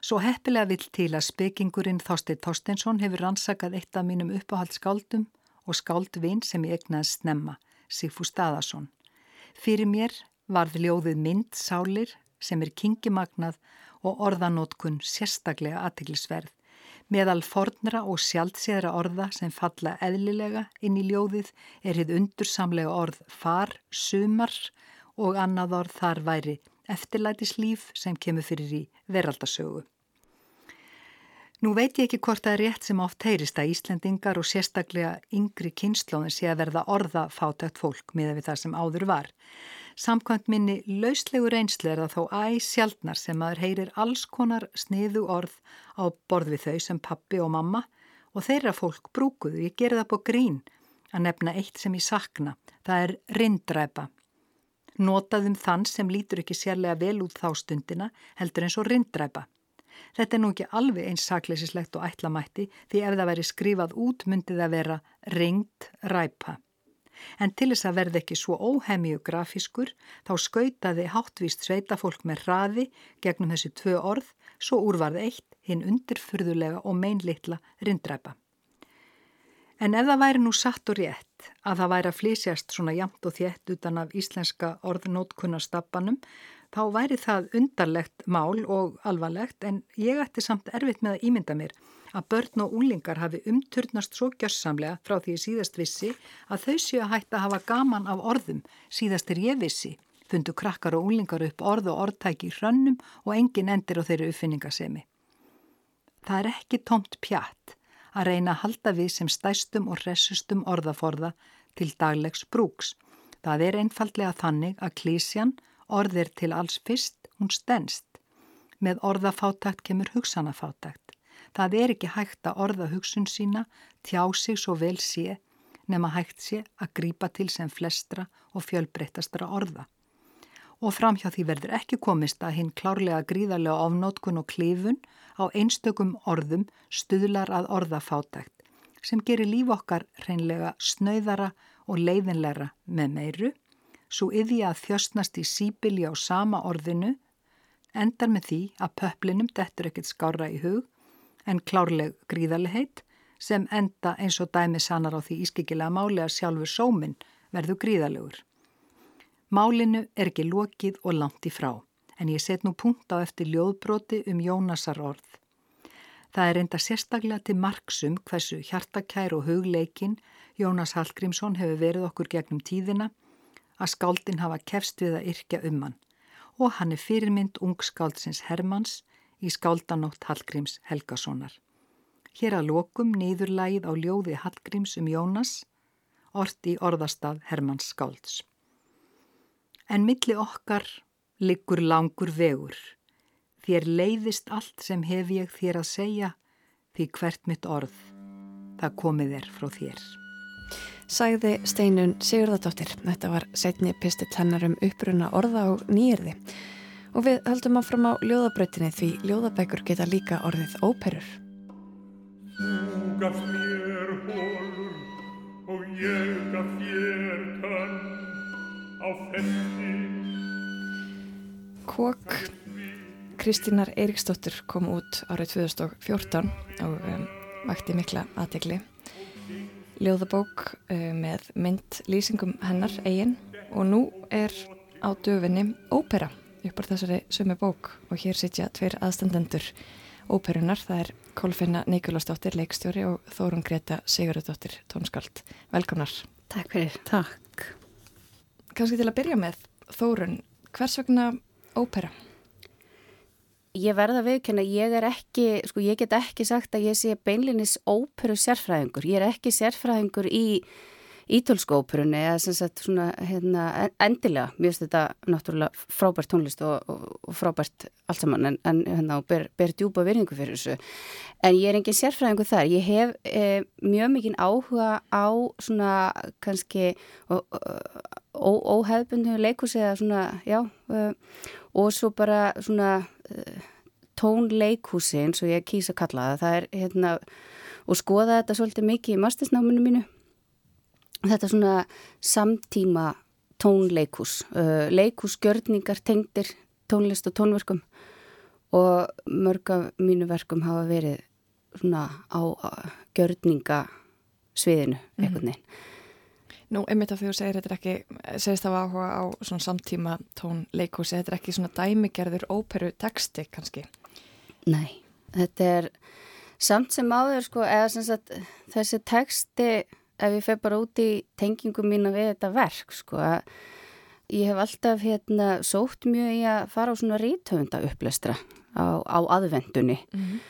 Svo heppilega vill til að spekingurinn Þorstein Þorsteinsson hefur rannsakað eitt af mínum uppáhaldsskáldum og skáldvinn sem ég egnaði snemma, Sigfú Staðarsson. Fyrir mér varð ljóðið mynd sálir sem er kingimagnað og orðanótkun sérstaklega aðtiklisverð. Meðal fornra og sjálfséðra orða sem falla eðlilega inn í ljóðið er hitt undursamlega orð far, sumar og annað orð þar væri eftirlætislíf sem kemur fyrir í veraldasögu. Nú veit ég ekki hvort það er rétt sem oft heyrist að Íslendingar og sérstaklega yngri kynnslóðin sé að verða orða fátækt fólk miða við það sem áður var. Samkvæmt minni lauslegu reynslu er það þó æg sjaldnar sem maður heyrir alls konar sniðu orð á borð við þau sem pappi og mamma og þeirra fólk brúkuðu. Ég gerði það på grín að nefna eitt sem ég sakna. Það er rindræpa. Notaðum þann sem lítur ekki sérlega vel út þá stundina heldur eins og rindræpa. Þetta er nú ekki alveg eins sakleysislegt og ætlamætti því ef það væri skrifað út myndið að vera ringd ræpa en til þess að verði ekki svo óhemju grafískur þá skautaði háttvíst sveitafólk með hraði gegnum þessi tvö orð svo úrvarð eitt hinn undirfurðulega og meinlittla rindræpa. En ef það væri nú satt og rétt að það væri að flýsjast svona jamt og þétt utan af íslenska orðnótkunnastappanum þá væri það undarlegt mál og alvarlegt en ég ætti samt erfitt með að ímynda mér að börn og úlingar hafi umturnast svo gjörsamlega frá því síðast vissi að þau séu að hætta að hafa gaman af orðum síðast er ég vissi fundu krakkar og úlingar upp orð og orðtæki í hrönnum og engin endir á þeirra uppfinningasemi. Það er ekki tómt pjatt að reyna að halda við sem stæstum og resustum orðaforða til daglegs brúks. Það er einfallega þannig að klísjan orðir til alls fyrst, hún stennst. Með orðafátakt kemur hugsanafátakt. Það er ekki hægt að orða hugsun sína, tjá sig svo vel sé, nema hægt sé að grípa til sem flestra og fjölbreyttastra orða. Og framhjá því verður ekki komist að hinn klárlega gríðarlega ofnótkun og klifun á einstökum orðum stuðlar að orðafátækt. sem gerir líf okkar reynlega snauðara og leiðinleira með meiru, svo yði að þjöstnast í síbili á sama orðinu, endar með því að pöplinum dettur ekkert skára í hug en klárleg gríðarleheit sem enda eins og dæmi sannar á því ískikilega máli að sjálfur sóminn verður gríðalegur. Málinu er ekki lokið og langt í frá, en ég set nú punkt á eftir ljóðbroti um Jónasar orð. Það er enda sérstaklega til marksum hversu hjartakær og hugleikin Jónas Hallgrímsson hefur verið okkur gegnum tíðina að skáldin hafa kefst við að yrkja um hann og hann er fyrirmynd ungskáldsins Hermanns í skáldanótt Hallgríms Helgasonar. Hér að lokum niðurlægið á ljóði Hallgríms um Jónas, orti orðastaf Hermanns skálds. En milli okkar liggur langur vegur. Þér leiðist allt sem hef ég þér að segja því hvert mitt orð. Það komið er frá þér. Sæði Steinun Sigurðardóttir. Þetta var setni pistill hennar um uppruna orða og nýjirði. Og við höldum áfram á ljóðabrautinni því ljóðabækur geta líka orðið óperur. Þú gafst mér hólur og ég gaf þér festi. Kók Kristínar Eiríksdóttur kom út árið 2014 og um, vakti mikla aðtegli. Ljóðabók um, með myndlýsingum hennar eigin og nú er á döfinni ópera upp á þessari sömu bók og hér sitja tveir aðstandendur óperunar. Það er Kolfinna Nikolásdóttir, leikstjóri og Þórun Greta Sigurðardóttir, tónskald. Velkomnar. Takk fyrir. Takk. Kanski til að byrja með, Þórun, hvers vegna ópera? Ég verða viðkynna, ég er ekki, sko ég get ekki sagt að ég sé beinlinis óperu sérfræðingur. Ég er ekki sérfræðingur í ítölskóperunni eða sem sagt svona hérna, endilega, mér finnst þetta náttúrulega frábært tónlist og, og, og frábært allt saman en, en hérna, ber, ber djúpa virðingu fyrir þessu en ég er engin sérfræðingu þar ég hef eh, mjög mikinn áhuga á svona kannski óhefbundu leikus eða svona, já uh, og svo bara svona uh, tónleikusi eins og ég kýsa kalla það, það er hérna og skoða þetta svolítið mikið í mastersnáminu mínu þetta svona samtíma tónleikus, uh, leikusgjörningar tengdir tónlist og tónverkum og mörg af mínu verkum hafa verið svona á gjörningasviðinu mhm. einhvern veginn. Nú, einmitt af því þú segir þetta er ekki, segist það áhuga á svona samtíma tónleikusi, þetta er ekki svona dæmigerður óperu teksti kannski? Nei, þetta er samt sem áður sko, eða sem sagt þessi teksti ef ég feg bara út í tengingum mína við þetta verk sko að ég hef alltaf hérna sótt mjög í að fara á svona rítöfunda upplestra á, á aðvendunni mm -hmm.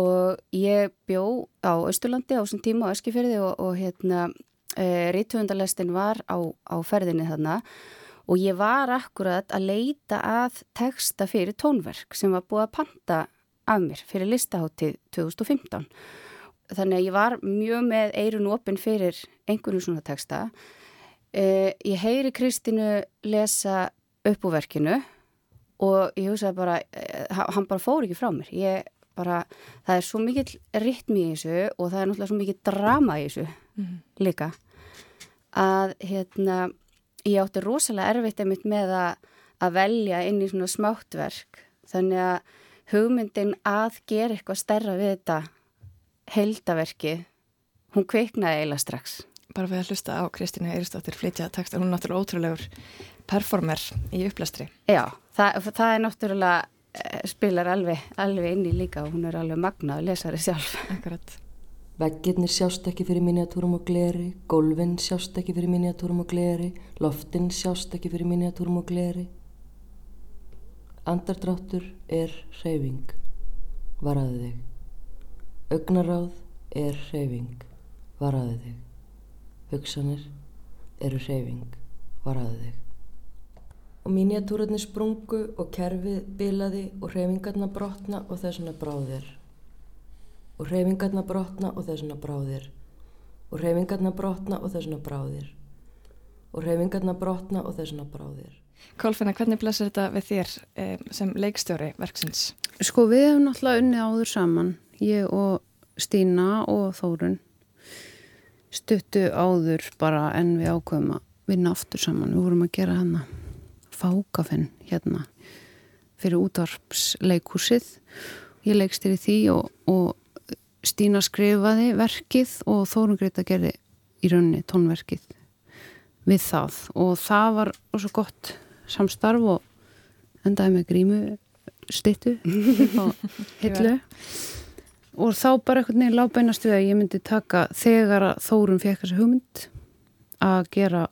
og ég bjó á Östurlandi á þessum tíma á Eskifjörði og, og hérna e, rítöfundalestin var á, á ferðinni þarna og ég var akkurat að leita að texta fyrir tónverk sem var búið að panta af mér fyrir listaháttið 2015 þannig að ég var mjög með eirun opinn fyrir einhvern svona texta. Eh, ég heyri Kristínu lesa upp úr verkinu og ég hugsaði bara eh, hann bara fór ekki frá mér. Ég bara, það er svo mikill ritmi í þessu og það er náttúrulega svo mikill drama í þessu mm -hmm. líka að hérna ég átti rosalega erfitt einmitt með að, að velja inn í svona smáttverk þannig að hugmyndin að gera eitthvað stærra við þetta heldaverki, hún kveiknaði eiginlega strax. Bara við að hlusta á Kristínu Eiristóttir flytja texta, hún er náttúrulega ótrúlegur performer í upplæstri. Já, það, það er náttúrulega, eh, spilar alveg, alveg inn í líka og hún er alveg magnað að lesa það sjálf. Akkurat. Veggirnir sjást ekki fyrir miniatúrum og gleri, gólfinn sjást ekki fyrir miniatúrum og gleri, loftinn sjást ekki fyrir miniatúrum og gleri. Andardráttur er hreyfing, varaðu þig. Ögnaráð er hreyfing, varaðu þig. Hugsanir eru hreyfing, varaðu þig. Og mínjatúrarnir sprungu og kerfið bilaði og hreyfingarna brotna og þessuna bráðir. Og hreyfingarna brotna og þessuna bráðir. Og hreyfingarna brotna og þessuna bráðir. Og hreyfingarna brotna og þessuna bráðir. Kolfinna, hvernig blessar þetta við þér eh, sem leikstjóri verksins? Sko við hefum náttúrulega unnið áður saman ég og Stína og Þórun stuttu áður bara en við ákveðum að vinna aftur saman. Við vorum að gera hana fákafinn hérna fyrir útvarpsleikúsið. Ég leikst þér í því og, og Stína skrifaði verkið og Þórun Greta gerði í rauninni tónverkið við það. Og það var svo gott samstarf og endaði með grímu stittu og hillu. og þá bara einhvern veginn lábænast við að ég myndi taka þegar að Þórun fekk þessi hugmynd að gera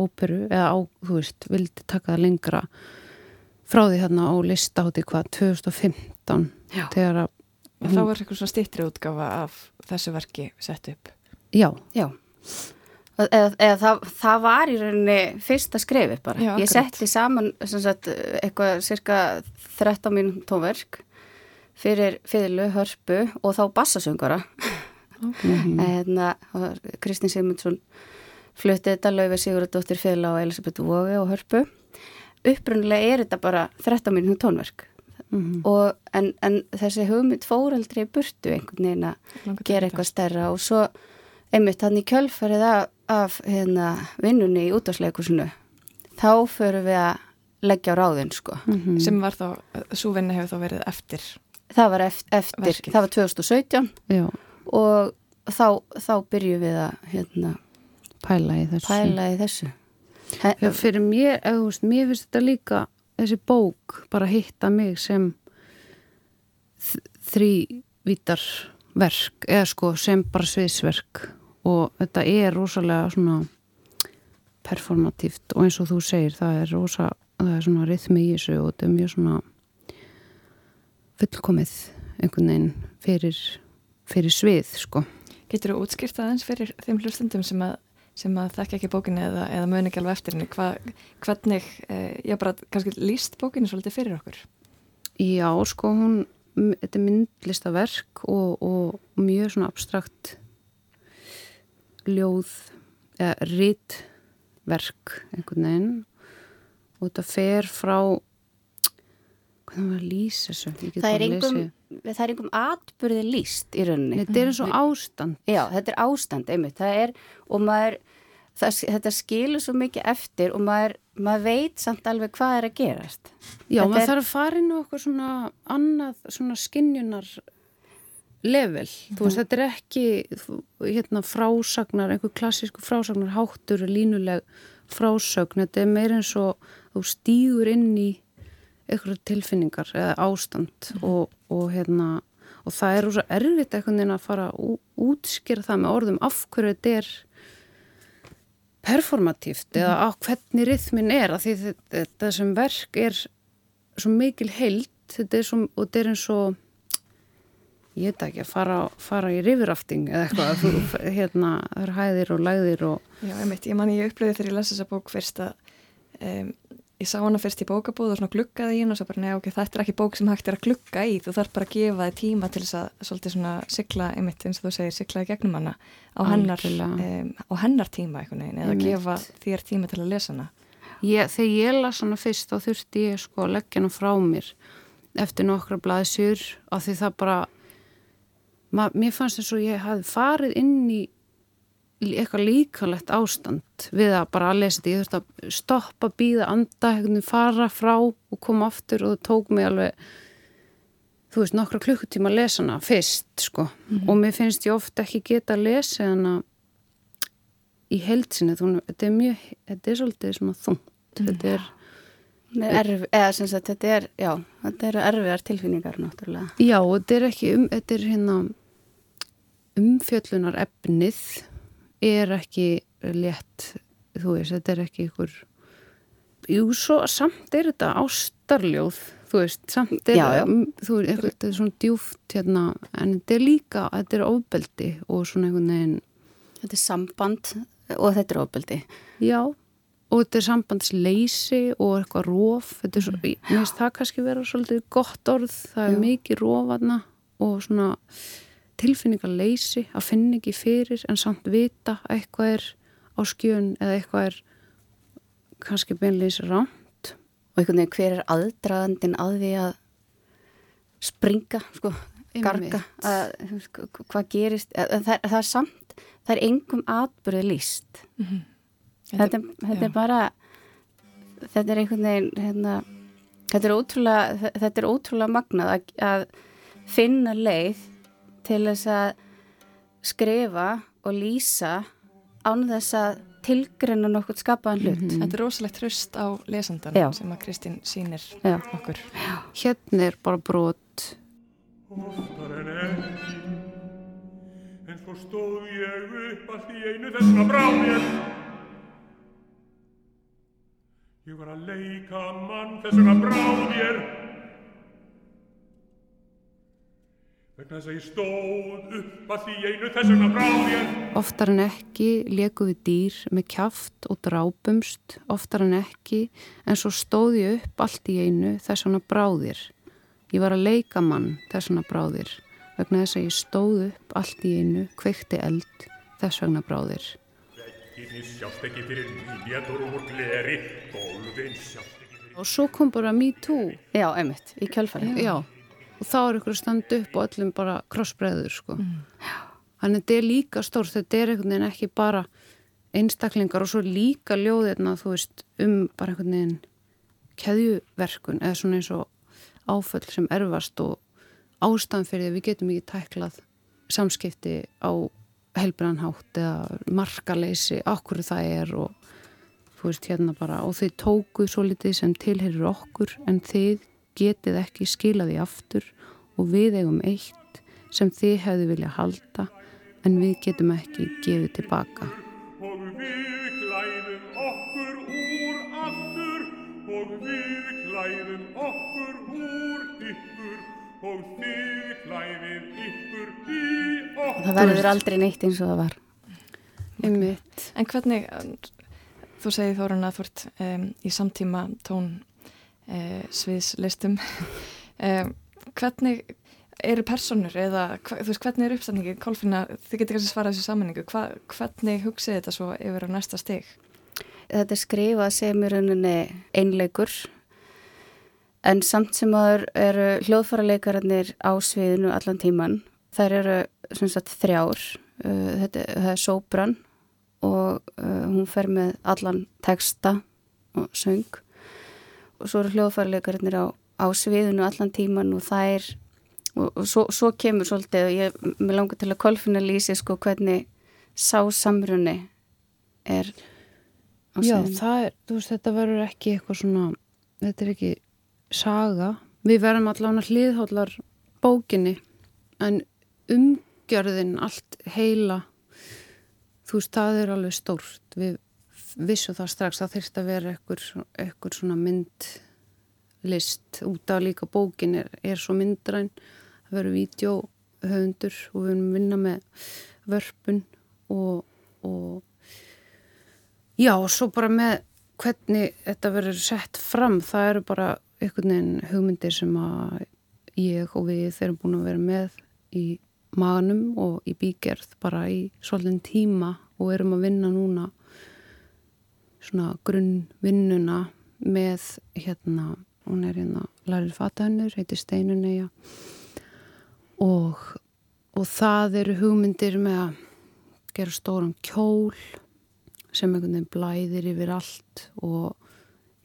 óperu eða á, þú veist, vildi taka það lengra frá því hérna á listáti hvað 2015 Já. þegar að Og þá var eitthvað svona stittri útgafa af þessu verki sett upp. Já. Já. Eða, eða það, það var í rauninni fyrsta skrefi bara. Já, ég setti saman sem sagt, eitthvað cirka 13 mínum tónverk fyrir fyrirlu, hörpu og þá bassasöngara. Mhm. Hérna, Kristinn Simundsson fluttið þetta Laufi Sigurðardóttir fyrirla og Elisabeth Vóge og hörpu. Upprunnilega er þetta bara 13 mínum tónverk. Mhm. Og, en, en þessi hugmynd fór aldrei burtu einhvern veginn að gera eitthvað stærra og svo einmitt hann í kjölfarið af, af hérna, vinnunni í útvarsleikusinu þá förum við að leggja á ráðin sko. Mhm. Sem var þá, svo vinna hefur þá verið eftir. Það var eftir, eftir það var 2017 Já. og þá, þá byrjum við að hérna, pæla í þessu. pæla í þessu. Já, fyrir mér, eða þú veist, mér finnst þetta líka, þessi bók bara hitta mig sem þ- þrívítar verk, eða sko sem bara sviðsverk og þetta er rosalega svona performatíft og eins og þú segir, það er rosa, það er svona rithmi í þessu og þetta er mjög svona fullkomið einhvern veginn fyrir, fyrir svið, sko. Getur þú útskýrt aðeins fyrir þeim hlustundum sem að, sem að þekka ekki bókinni eða, eða muni ekki alveg eftir henni? Hva, hvernig, eh, já bara kannski líst bókinni svolítið fyrir okkur? Já, sko, hún, þetta er myndlistaverk og, og mjög svona abstrakt ljóð eða rítverk einhvern veginn og þetta fer frá hvernig var að lýsa get Það er lesið. Það er engum atbyrði líst í rauninni. Þetta er eins og ástand. Já, þetta er ástand, einmitt. Það er, og maður, það, þetta skilur svo mikið eftir og maður, maður veit samt alveg hvað er að gerast. Já, Þetta maður er- þarf að fara inn á okkur svona annað svona skinjunar level, þú veist, þetta er ekki hérna frásagnar, einhver klassísku frásagnar háttur, línuleg frásögn, þetta er meira eins og þú stígur inn í einhverju tilfinningar eða ástand og, og hérna og það er rosa erfitt einhvern veginn að fara að útskýra það með orðum af hverju þetta er performatíft eða á hvernig rithmin er af því þetta, sem verk er svo mikil heild þetta er svo, og þetta er eins og ég veit ekki að fara, fara í rifirafting eða eitthvað þú, hérna, það er hæðir og læðir og Já, einmitt, ég man ég upplöði þegar ég lesa þessa bók fyrst að um, ég sá hana fyrst í bókabúð og svona gluggaði í henn og svo bara, neða, ok, þetta er ekki bók sem hægt er að glugga í, þú þarf bara að gefa þið tíma til þess að svolítið svona sigla, einmitt, eins og þú segir, sigla í gegnum hana á hennar, um, á hennar tíma einhvern veginn, eða gefa þér tíma til að lesa hana. ég, þegar ég las hana fyrst þá þurfti ég sko að leggja hana frá mér eftir nokkra blaðsjur af því það bara ma, mér fannst þess að ég hafði farið inn í eitthvað líkalegt ástand við að bara að lesa þetta, ég þurfti að stoppa, býða, anda, fara frá og koma aftur og það tók mig alveg þú veist, nokkra klukkutíma að lesa hana fyrst, sko, og mér finnst ég ofta ekki geta að lesa hana í heilsinni, þetta er mjög, þetta er svolítið svona þungt, þetta er Erf, eða sem sagt, þetta er, já, þetta eru erfiðar tilfinningar náttúrulega. Já, og þetta er ekki um, þetta er hérna umfjöllunar efnið er ekki létt, þú veist, þetta er ekki ykkur Jú, svo samt er þetta ástarljóð, þú veist, samt er Já, já. þú veist, þetta er svona djúft hérna, en þetta er líka, þetta er ofbeldi og svona einhvern veginn Þetta er samband og þetta er ofbeldi. Já, og þetta er sambandsleysi og eitthvað róf, þetta er svo, Mhm. mér finnst það kannski vera svolítið gott orð, það er Já. mikið rófaðna og svona tilfinningarleysi að finna ekki fyrir en samt vita að eitthvað er á skjön eða eitthvað er kannski beinleys rámt. Og einhvern veginn hver er aðdragandin að því að springa, sko, garga, að, hvað gerist, að, það, það er samt, það er engum atbyrði líst mm -hmm. þetta, þetta er bara þetta er einhvern veginn hérna, þetta er ótrúlega þetta er ótrúlega magnað að, að finna leið til þess að skrifa og lýsa án þess að tilgrunna nokkur skapaðan hlut. Mm -hmm. Þetta er rosalegt hrust á lesandan Já. sem að Kristín sínir Já. okkur. Já. Hérna er bara brot. Oftar en ekki en svo stóð ég upp allt í einu þessum að brá mér. Ég var að leika mann þessum að vegna þess að ég stóð upp að því einu þessum að bráðir. Oftar en ekki leku við dýr með kjaft og drápumst, oftar en ekki, en svo stóð ég upp allt í einu þessum að bráðir. Ég var að leika mann þessum að bráðir, vegna þess að ég stóð upp allt í einu, kveikti eld þess vegna bráðir. Vegginni sjást ekki fyrir nýjadur úr gleri, gólfinn sjást ekki fyrir... Og svo kom bara me too. Já, emitt, í kjálfæri. Já. Já og þá er ykkur að standa upp og öllum bara krossbreiður sko. Mm. Þannig að þetta er líka stórt, þetta er einhvern veginn ekki bara einstaklingar og svo líka þú veist um bara einhvern veginn keðjuverkun eða svona eins og áföll sem erfast og ástæðan fyrir því við getum ekki tæklað samskipti á helbranhátt eða markaleysi okkur það er og þú veist hérna bara og þau tókuð svo litið sem tilherir okkur en þið getið ekki skilaði aftur og við eigum eitt sem þið hefðu vilja halda en við getum ekki gefið tilbaka. Og við klæðum okkur úr aftur og við klæðum okkur úr ykkur og þið klæðið ykkur í okkur. Það verður aldrei neitt eins og það var. Einmitt. En hvernig, þú segið Þórun að þú ert um, í samtíma tón eh, sviðslistum. Eh, hvernig eru personur eða þú veist hvernig er uppstæðningi Kolfina, þið getur kannski svarað þessu samanningu Hva, hvernig hugsið þetta svo yfir á næsta stig? Þetta er skrifað sem er einleikur en samt sem aður eru hljóðfærarleikararnir á sviðinu allan tíman þær eru sagt, þrjár. Uh, þetta, er sóbrann og uh, hún fer með allan texta og söng svo eru hljóðfærleikarinnir á, á sviðinu allan tíman og það er og, og svo, svo kemur svolítið og ég með langar til að kolfina lýsi sko hvernig sá samrunni er á sviðinu. Já, það er, þú veist, þetta verður ekki eitthvað svona, þetta er ekki saga. Við verðum allavega hlýðhóllar bókinni en umgjörðin allt heila þú veist, það er alveg stórt. Við vissu það strax að þurft að vera ekkur svona myndlist. Út af líka bókin er, er svo myndræn. Það verður vídeohöfundur og við að vinna með vörpun og, og já og svo bara með hvernig þetta verður sett fram það eru bara einhvern veginn hugmyndir sem að ég og við erum búin að vera með í maganum og í bígerð bara í svolítinn tíma og erum að vinna núna svona grunnvinnuna með hérna, hún er hérna Larið Fatahennur, heitir Steinunni og, og það eru hugmyndir með að gera stóran kjól sem einhvern veginn blæðir yfir allt og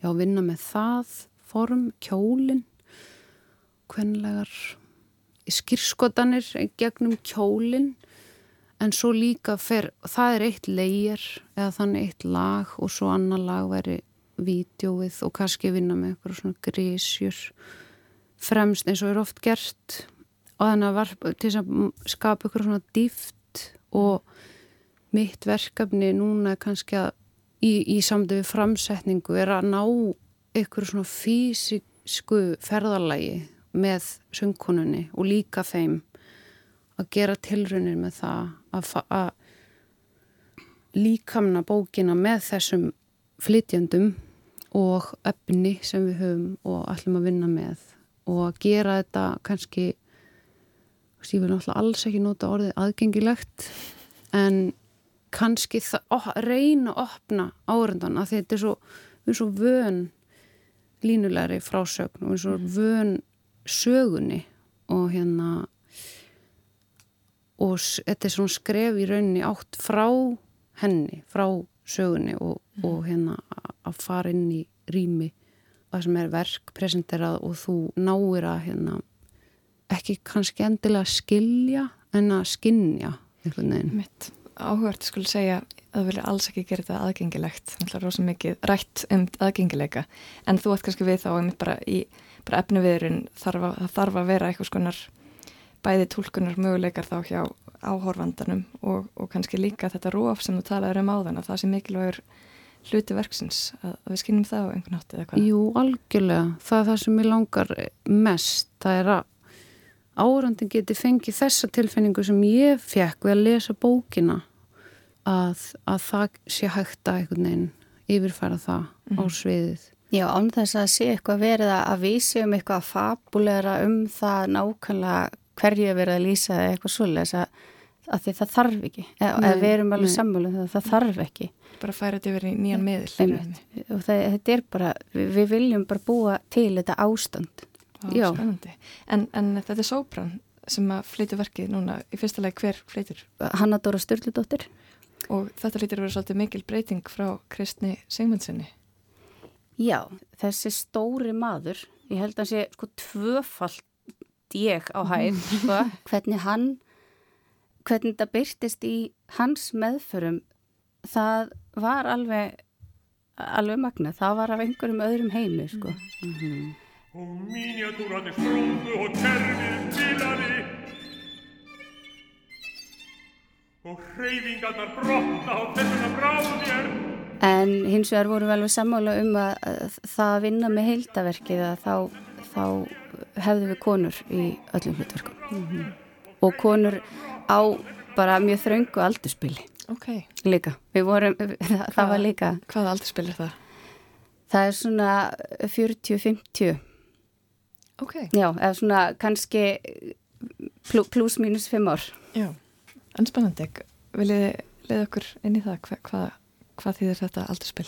já, vinna með það form, kjólin hvenlegar skýrskotanir gegnum kjólin en svo líka fer, það er eitt leir eða þannig eitt lag og svo annar lag veri vídjóið og kannski vinna með eitthvað svona grísjur fremst eins og er oft gert og þannig að var til að skapa eitthvað svona dýft og mitt verkefni núna kannski að í, í samtöfu framsetningu er að ná eitthvað svona físísku ferðarlægi með söngkonunni og líka þeim að gera tilrunir með það að, líkamna bókina með þessum flytjandum og efni sem við höfum og ætlum að vinna með og að gera þetta kannski ég vil náttúrulega alls ekki nota orðið aðgengilegt en kannski það, reyna að opna árendan að þetta er svo, er svo vön línulegri frásögn og er svo vön sögunni og hérna og þetta er svona skref í rauninni átt frá henni, frá sögunni og, mm. og hérna að fara inn í rými það sem er verk presenterað og þú náir að hérna ekki kannski endilega skilja en að skinja. Mitt áhugart skulle segja að þú vilja alls ekki gera þetta aðgengilegt það er rosa mikið rætt um aðgengileika en þú ætti kannski við þá bara í bara efniviðurinn þarf að, þarf að vera eitthvað skonar bæði tólkunar möguleikar þá hjá áhorfandanum og, og kannski líka þetta róf sem þú talaður um áðan að það sé mikilvægur hluti verksins að, að við skinnum það á einhvern nátt eða hvað? Jú, algjörlega. Það er það sem ég langar mest. Það er að árandin geti fengið þessa tilfinningu sem ég fekk við að lesa bókina að, að það sé hægt að einhvern veginn yfirfæra það mm -hmm. á mhm. sviðið. Já, án þess að sé eitthvað verið að vísi um eitthvað fabulera um það nákvæmlega hverju er verið að lýsa eða eitthvað svolítið að, að því það þarf ekki. Eða við erum alveg sammálu um það það þarf ekki. Bara færa þetta yfir í nýjan miðl og það, þetta er bara við, við viljum bara búa til þetta ástand. Á, en, en þetta er Sóbrann sem að flytja verkið núna. Í fyrsta lagi hver flytur? Hanna Dóra Sturldóttir og þetta flytjar að vera svolítið mikil breyting frá Kristni Sigmundssoni Já, þessi stóri maður ég held að hann sé sko tvöfalt ég á hæð sko, hvernig hann hvernig þetta byrtist í hans meðförum það var alveg alveg magna, það var af einhverjum öðrum heimi sko. Mm -hmm. og miniatúrati stróðu og kerfið bilaði og hreyfingarnar brotna á þessuna bráðir en hins vegar voru vel við sammála um að, að það vinna með heildaverkið að þá, þá hefðu við konur í öllum hlutverkum. Mm -hmm. og konur á bara mjög þraungu aldurspili okay. líka, vorum það, það var líka Hvaða aldrei spilir það? Það er svona 40-50 Ok. Já, eða svona kannski pluss mínus 5 ár. Já, en spennandi. Viljið leiða okkur inn í það? Hvað, hvað, hvað þýðir þetta aldrei spil?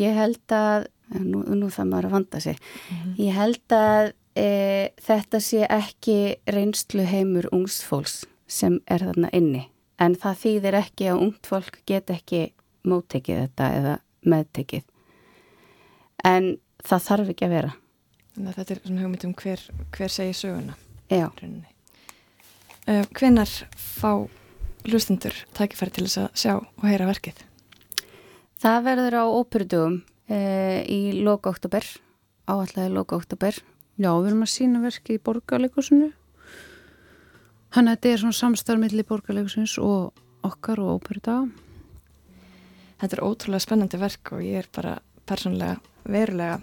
Ég held að nú, nú það maður að vanda sig. Mm -hmm. ég held að e, þetta sé ekki reynslu heimur ungsfólks sem er þarna inni. En það þýðir ekki að ungt fólk get ekki móttekið þetta eða meðtekið. En það þarf ekki að vera. Þannig að þetta er svona hugmynd um hver, hver segir söguna Já. uh, Hvenar fá hlustundur tækifæri til þess að sjá og heyra verkið? Það verður á óperudugum uh, í loka oktober áallega í loka oktober Já, við erum að sína verkið í borgarleikusinu Þannig að þetta er svona samstarfmiðli borgarlegsins og okkar og óperudag. Þetta er ótrúlega spennandi verk og ég er bara persónlega verulega,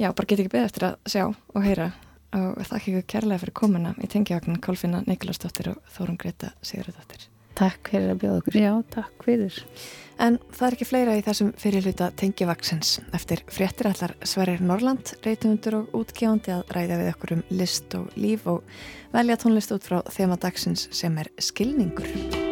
já, bara get ekki beð eftir að sjá og heyra og þakka ykkur kærlega fyrir komuna í tengjavagnin Kolfinna Nikolásdóttir og Þórun Greta Sigurðardóttir. Takk fyrir að bjóða okkur. Já, takk fyrir. En það er ekki fleira í þessum fyrirluta tengjavaksins. Eftir fréttir allar Sverrir Norland, reytumundur og útgjándi að ræða við okkur um list og líf og velja tónlist út frá þema dagsins sem er skilningur.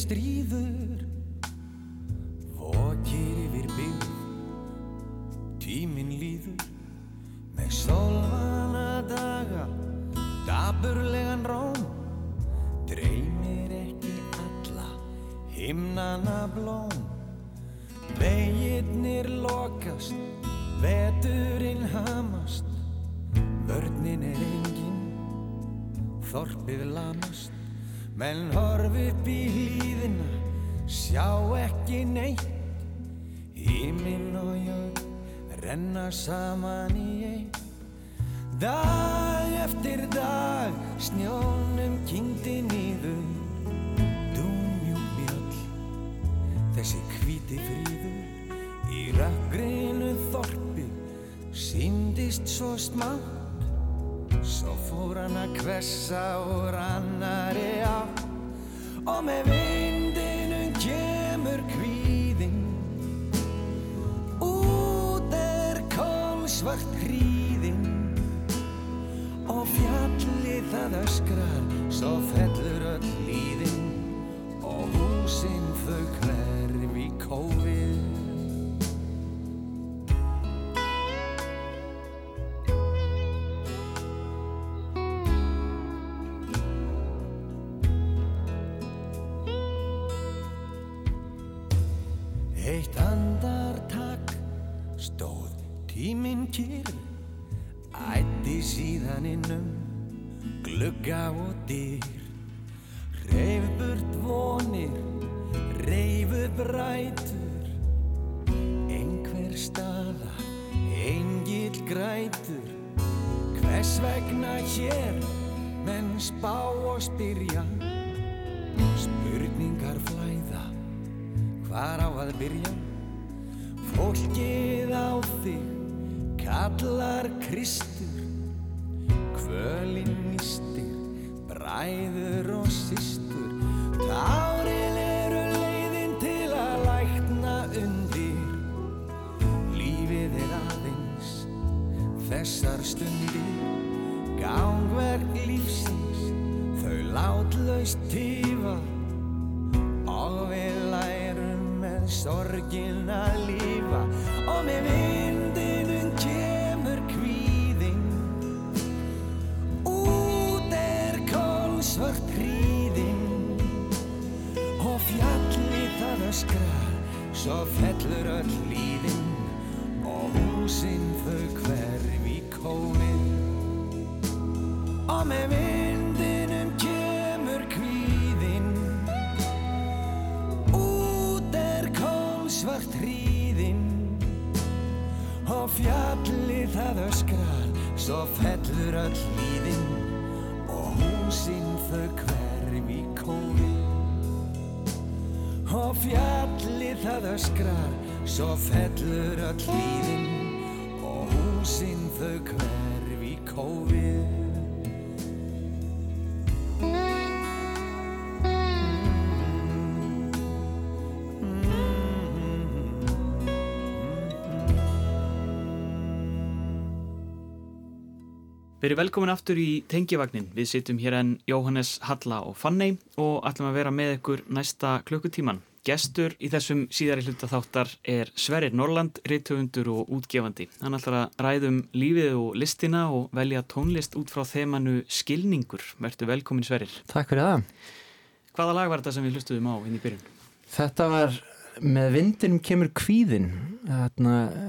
Stríður. Vokir yfir byggð Tíminn líður. Með sólvana daga Daburlegan róm. Dreymir ekki alla himnana blóm. Veginnir lokast, veturinn hamast. Vörnin er engin, þorpið lamast Menn horf upp í hlýðina, sjá ekki neitt. Híminn og jörg renna saman í einn. Dag eftir dag snjónum kynnti nýður Dúmjúbjöll, þessi hvíti fríður Í röggreinu þorpi síndist svo smátt Hann að kvessa úr annari á Og með vindinum kemur kvíðinn. Út er kólsvart hríðinn. Og fjallið það öskrar Svo fellur öll líðinn Og húsinn þau hverf í Verið velkomin aftur í Tengivagnin. Við sittum hér enn Jóhannes Halla og Fanney og ætlum að vera með ykkur næsta klukkutíman. Gestur í þessum síðari hluta þáttar er Sverrir Norland, reytöfundur og útgefandi. Hann ætlar að ræðum lífið og listina og velja tónlist út frá þemanu skilningur. Vertu velkomin Sverrir. Takk fyrir það. Hvaða lag var þetta sem við hlustuðum á inn í byrjun? Þetta var með vindinum kemur kvíðin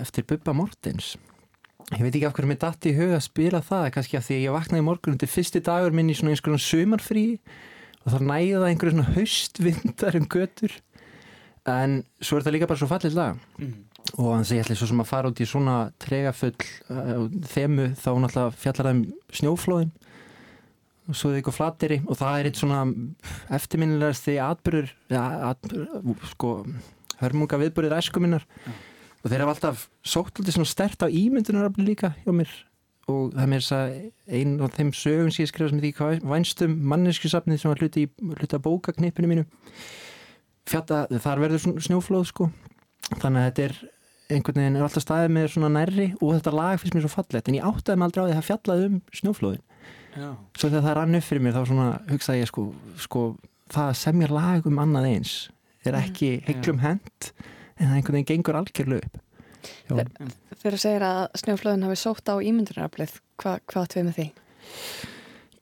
eftir Bubba Mortens. Ég veit ekki af hverju mér dætti í huga að spila það, kannski af því að ég vaknaði morgun til fyrsti dagur minn í svona einhverjum sömarfrí og það næða einhverju svona haustvindar um götur. En svo er það líka bara svo fallið lag. Mm. og þannig að ég ætla svo sem að fara út í svona tregafull uh, þemu þá náttúrulega fjallar það um snjóflóðin. Og svo er það ykkur flateri og það er eitt svona eftirminnilegast því atbyrður, ja, atbyrður sko, hörmunga viðbyrðir æsku minnar og þeir hafa alltaf sótt alltaf svona stert á ímyndunarafli líka hjá mér. Og það er mér þess að einn af þeim sögum sem ég skrifa sem því vænstum manneskjusafnið sem var hluti, hluti að bókaknipinu mínu. Fjata, þar verður snjóflóð sko. Þannig að þetta er einhvern veginn er alltaf staðið með svona nærri og þetta lag finnst mér svo fallegt. En ég áttaði mig aldrei á því að það fjallaði um snjóflóðin. Já. svo þegar það rann upp fyrir mér þá svona hugsaði ég sko, sko það að semja lag um annað eins er ekki heiklum hend en það einhvern veginn gengur algjörlega upp. Þegar þú segir að snjóflöðin hafi sótt á ímyndunaraflið, hva, hvað tvið með því?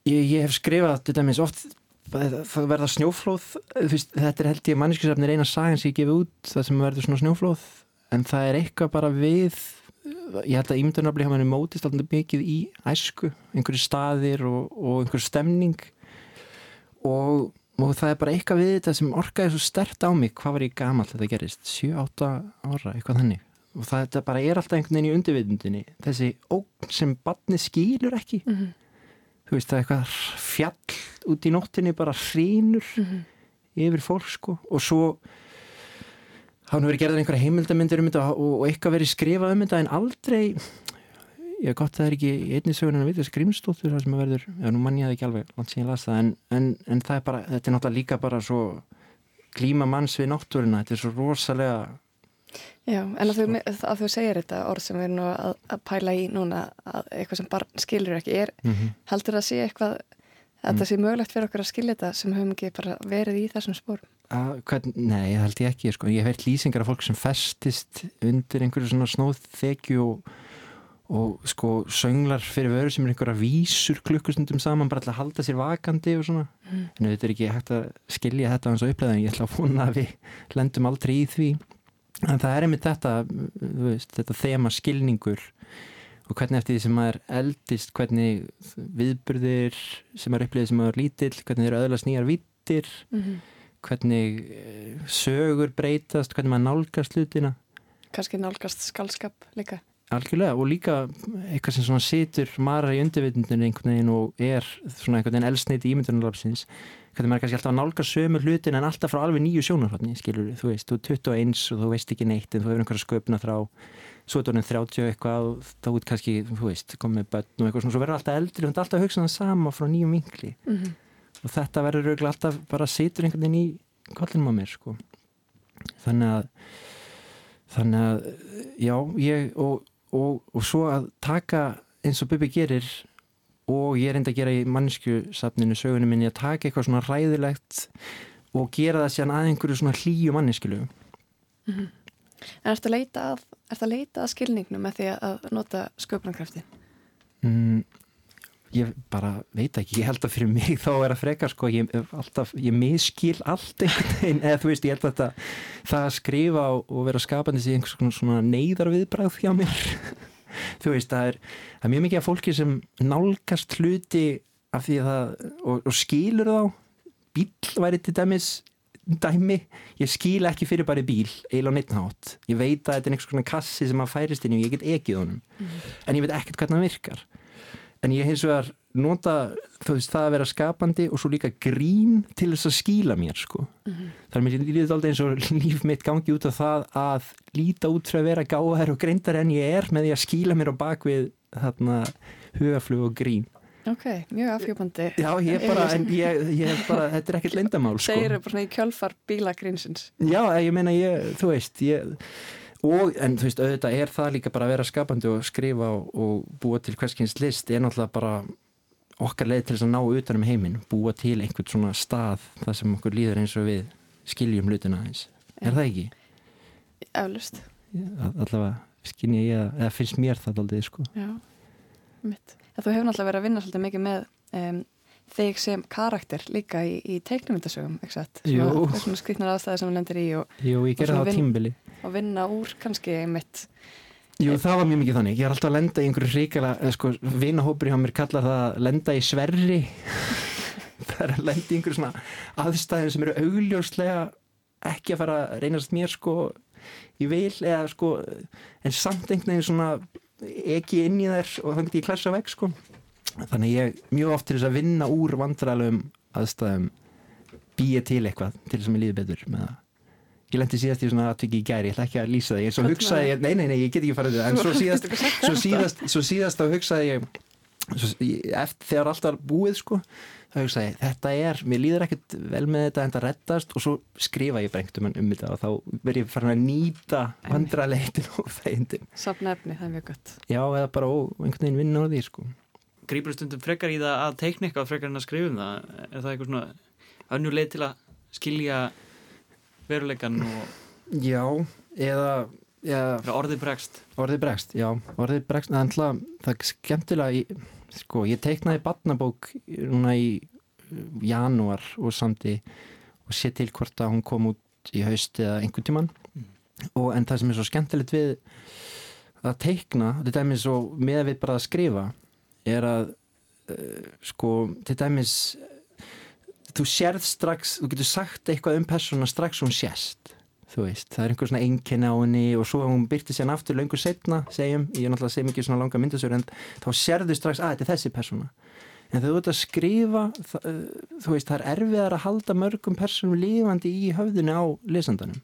Ég, ég hef skrifað til dæmis oft það verða snjóflóð þetta er held ég manniskjusafnir eina sagan sem ég gefi út það sem verður svona snjóflóð en það er eitthvað bara við ég held að ímyndunaraflið hafa henni mótist alltaf mikið í æsku einhverju staðir og, og einhverju stemning og, og það er bara eitthvað við þetta sem orkaði svo stert á mig. Hvað var ég gamal þetta gerist 7-8 ára, eitthvað þannig. Og það bara er alltaf einhvern veginn í undirvitundinni. Þessi ógn sem barni skýlur ekki. Mm -hmm. þú veist það er eitthvað fjall út í nóttinni bara hrínur mm -hmm. yfir fólk sko. Og svo hann verið gerðið einhverja heimildamindir um þetta og, og eitthvað verið skrifað um þetta en aldrei ég gott það er ekki einni sögun en að vita skrimstóttur það sem að verður, já nú mann ég það ekki alveg langt sem ég las það en, en, en það er bara þetta er náttúrulega líka bara svo klíma manns við náttúruna, þetta er svo rosalega Já, en að þú, að þú segir þetta orð sem við erum nú að, að pæla í núna að eitthvað sem barn skilur ekki er, mm -hmm. heldur það að sé eitthvað að mm. það sé mögulegt fyrir okkur að skilja þetta sem höfum ekki bara verið í þessum spórum að, hvern, Nei, það held ég ekki sko. ég hef heilt lýsingar af fólk sem festist undir einhverju svona snóðþekju og, og sko sönglar fyrir vöru sem er einhverja vísur klukkustundum saman bara alltaf að halda sér vakandi og svona, mm. en þetta er ekki hægt að skilja þetta eins og upplega en ég ætla að vona að við lendum aldrei í því en það er einmitt þetta veist, þetta þema skilningur og hvernig eftir því sem maður eldist hvernig viðburðir sem maður upplifið sem maður lítill hvernig þeir öðlast nýjar vittir mm -hmm. hvernig sögur breytast, hvernig maður nálgast hlutina kannski nálgast skálskap líka algjörlega og líka eitthvað sem svona situr maður í undirvitundinu einhvern veginn og er svona einhvern veginn elsneiti ímyndunarlapsins hvernig maður kannski alltaf að nálga sömur hlutin en alltaf frá alveg nýju sjónarhóttni skilur þú veist, þú er 21 og þú veist ekki neitt en þú hefur einhverja sköpna þrá svo er það 30 eitthvað og þá er kannski, þú veist, komið börn og eitthvað svona, svo verður alltaf eldri og þetta er alltaf að hugsa það sama frá nýjum vinkli mm -hmm. og þetta verður alltaf bara situr einhvern veginn í kollinum á mér sko. þannig að þannig að, já, ég og, og, og svo að taka eins og Bubi gerir og ég er enda að gera í mannskjusafninu sögunum minni að taka eitthvað svona ræðilegt og gera það sér að einhverju svona hlýju manneskilu mm -hmm. En ertu að leita að, að, leita að skilningnum með því að nota sköpunarkrafti? Mm, ég bara veit ekki, ég held að fyrir mig þá er að freka sko, ég, alltaf, ég miskil allt einhvern veginn, eða þú veist ég held að þetta, það að skrifa og vera skapandi sér einhvers svona neyðarviðbræð hjá mér. Þú veist, það er, það er mjög mikið af fólki sem nálgast hluti af því að það, og, og skilur þá. Bíl væri til dæmis dæmi, ég skil ekki fyrir bara bíl, eil og neittnátt ég veit að þetta er einhvers svona kassi sem að færist inn og ég get ekið honum. Mm. en ég veit ekkert hvernig það virkar en ég hins vegar nota veist það að vera skapandi og svo líka grín til þess að skíla mér sko Mhm. þar er mér líðið alltaf eins og líf mitt gangi út af það að líta út frá að vera gáðar og greindar en ég er með því að skíla mér á bakvið þarna hugaflug og grín Ok, mjög afhjópandi Já, ég bara, en ég, ég bara, þetta er ekkert lendamál sko. Segir bara svona í kjölfar bílagrinsins Já, ég meina ég, þú veist ég, og, en þú veist, auðvitað er það líka bara að vera skapandi og skrifa og, og búa til hverskins list er náttúrulega bara okkar leið til þess að ná utan um heiminn, búa til einhvern svona stað þar sem okkur líður eins og við skiljum hlutina eins er það ekki? Eflust Allavega skynja ég að, eða finnst mér það aldrei sko Já, mitt Þú hefur náttúrulega verið að vinna svolítið mikið með um, þig sem karakter líka í, í teiknumyndasögum, ekki satt? Jú. Svona skrifnar aðstæði sem hún lendir í og, Jú, ég gerði það á tímbili og vinna úr kannski mitt Jú, það var mjög mikið þannig. Ég er alltaf að lenda í einhverju ríkala, eða sko, vinahópur hjá mér kallar það að lenda í sverri. það er að lenda í einhverju svona aðstæðin sem eru augljóslega ekki að fara að reynast mér sko í vil eða sko, en samt einhvern veginn svona ekki inn í þær og þannig að ég klessa vekk sko. Þannig ég mjög oft til þess að vinna úr vandralum aðstæðum býja til eitthvað til þess að mér líði betur með það. Ég lendi síðast í svona aðtöki í gæri, ég ætla ekki að lýsa það, ég svo hugsaði, ég, nei, nei, nei, ég get ekki farið það, en svo síðast, svo síðast, svo síðast þá hugsaði ég, svo, ég- eftir þegar allt var búið, sko, þá hugsaði ég, þetta er, mér líður ekkert vel með þetta en það reddast og svo skrifa ég einhvern veginn um þetta og þá verð ég farin að nýta vandraleitin og þægindin. Safna efni, það er mjög gott Já, eða bara ó, einhvern veginn vinna á því, sko. grýpur stundum frekar í það að teikna eitthvað frekar en að skrifa um það er það eitthvað svona önnu leið til að skilja veruleikan og Já, eða, eða orðið bregst. Orðið bregst, já, orðið bregst en alltaf, það er skemmtilega í, sko, ég teiknaði barnabók núna í janúar og samti og sé til hvort að hún kom út í haust eða einhvern tíman mm. og en það sem er svo skemmtilegt við að teikna, til dæmis og með við bara að skrifa er að uh, sko, til dæmis þú sérð strax, þú getur sagt eitthvað um persóna strax hún sérst þú veist, það er einhver svona einkenni á henni og svo hún byrti sérna aftur löngu setna segjum, ég er náttúrulega að segja mikið svona langa myndasögur en þá sérðu strax að þetta er þessi persóna. En þegar þú ert að skrifa það, þú veist, það er erfiðar að halda mörgum persónum lífandi í höfðinu á lesandanum.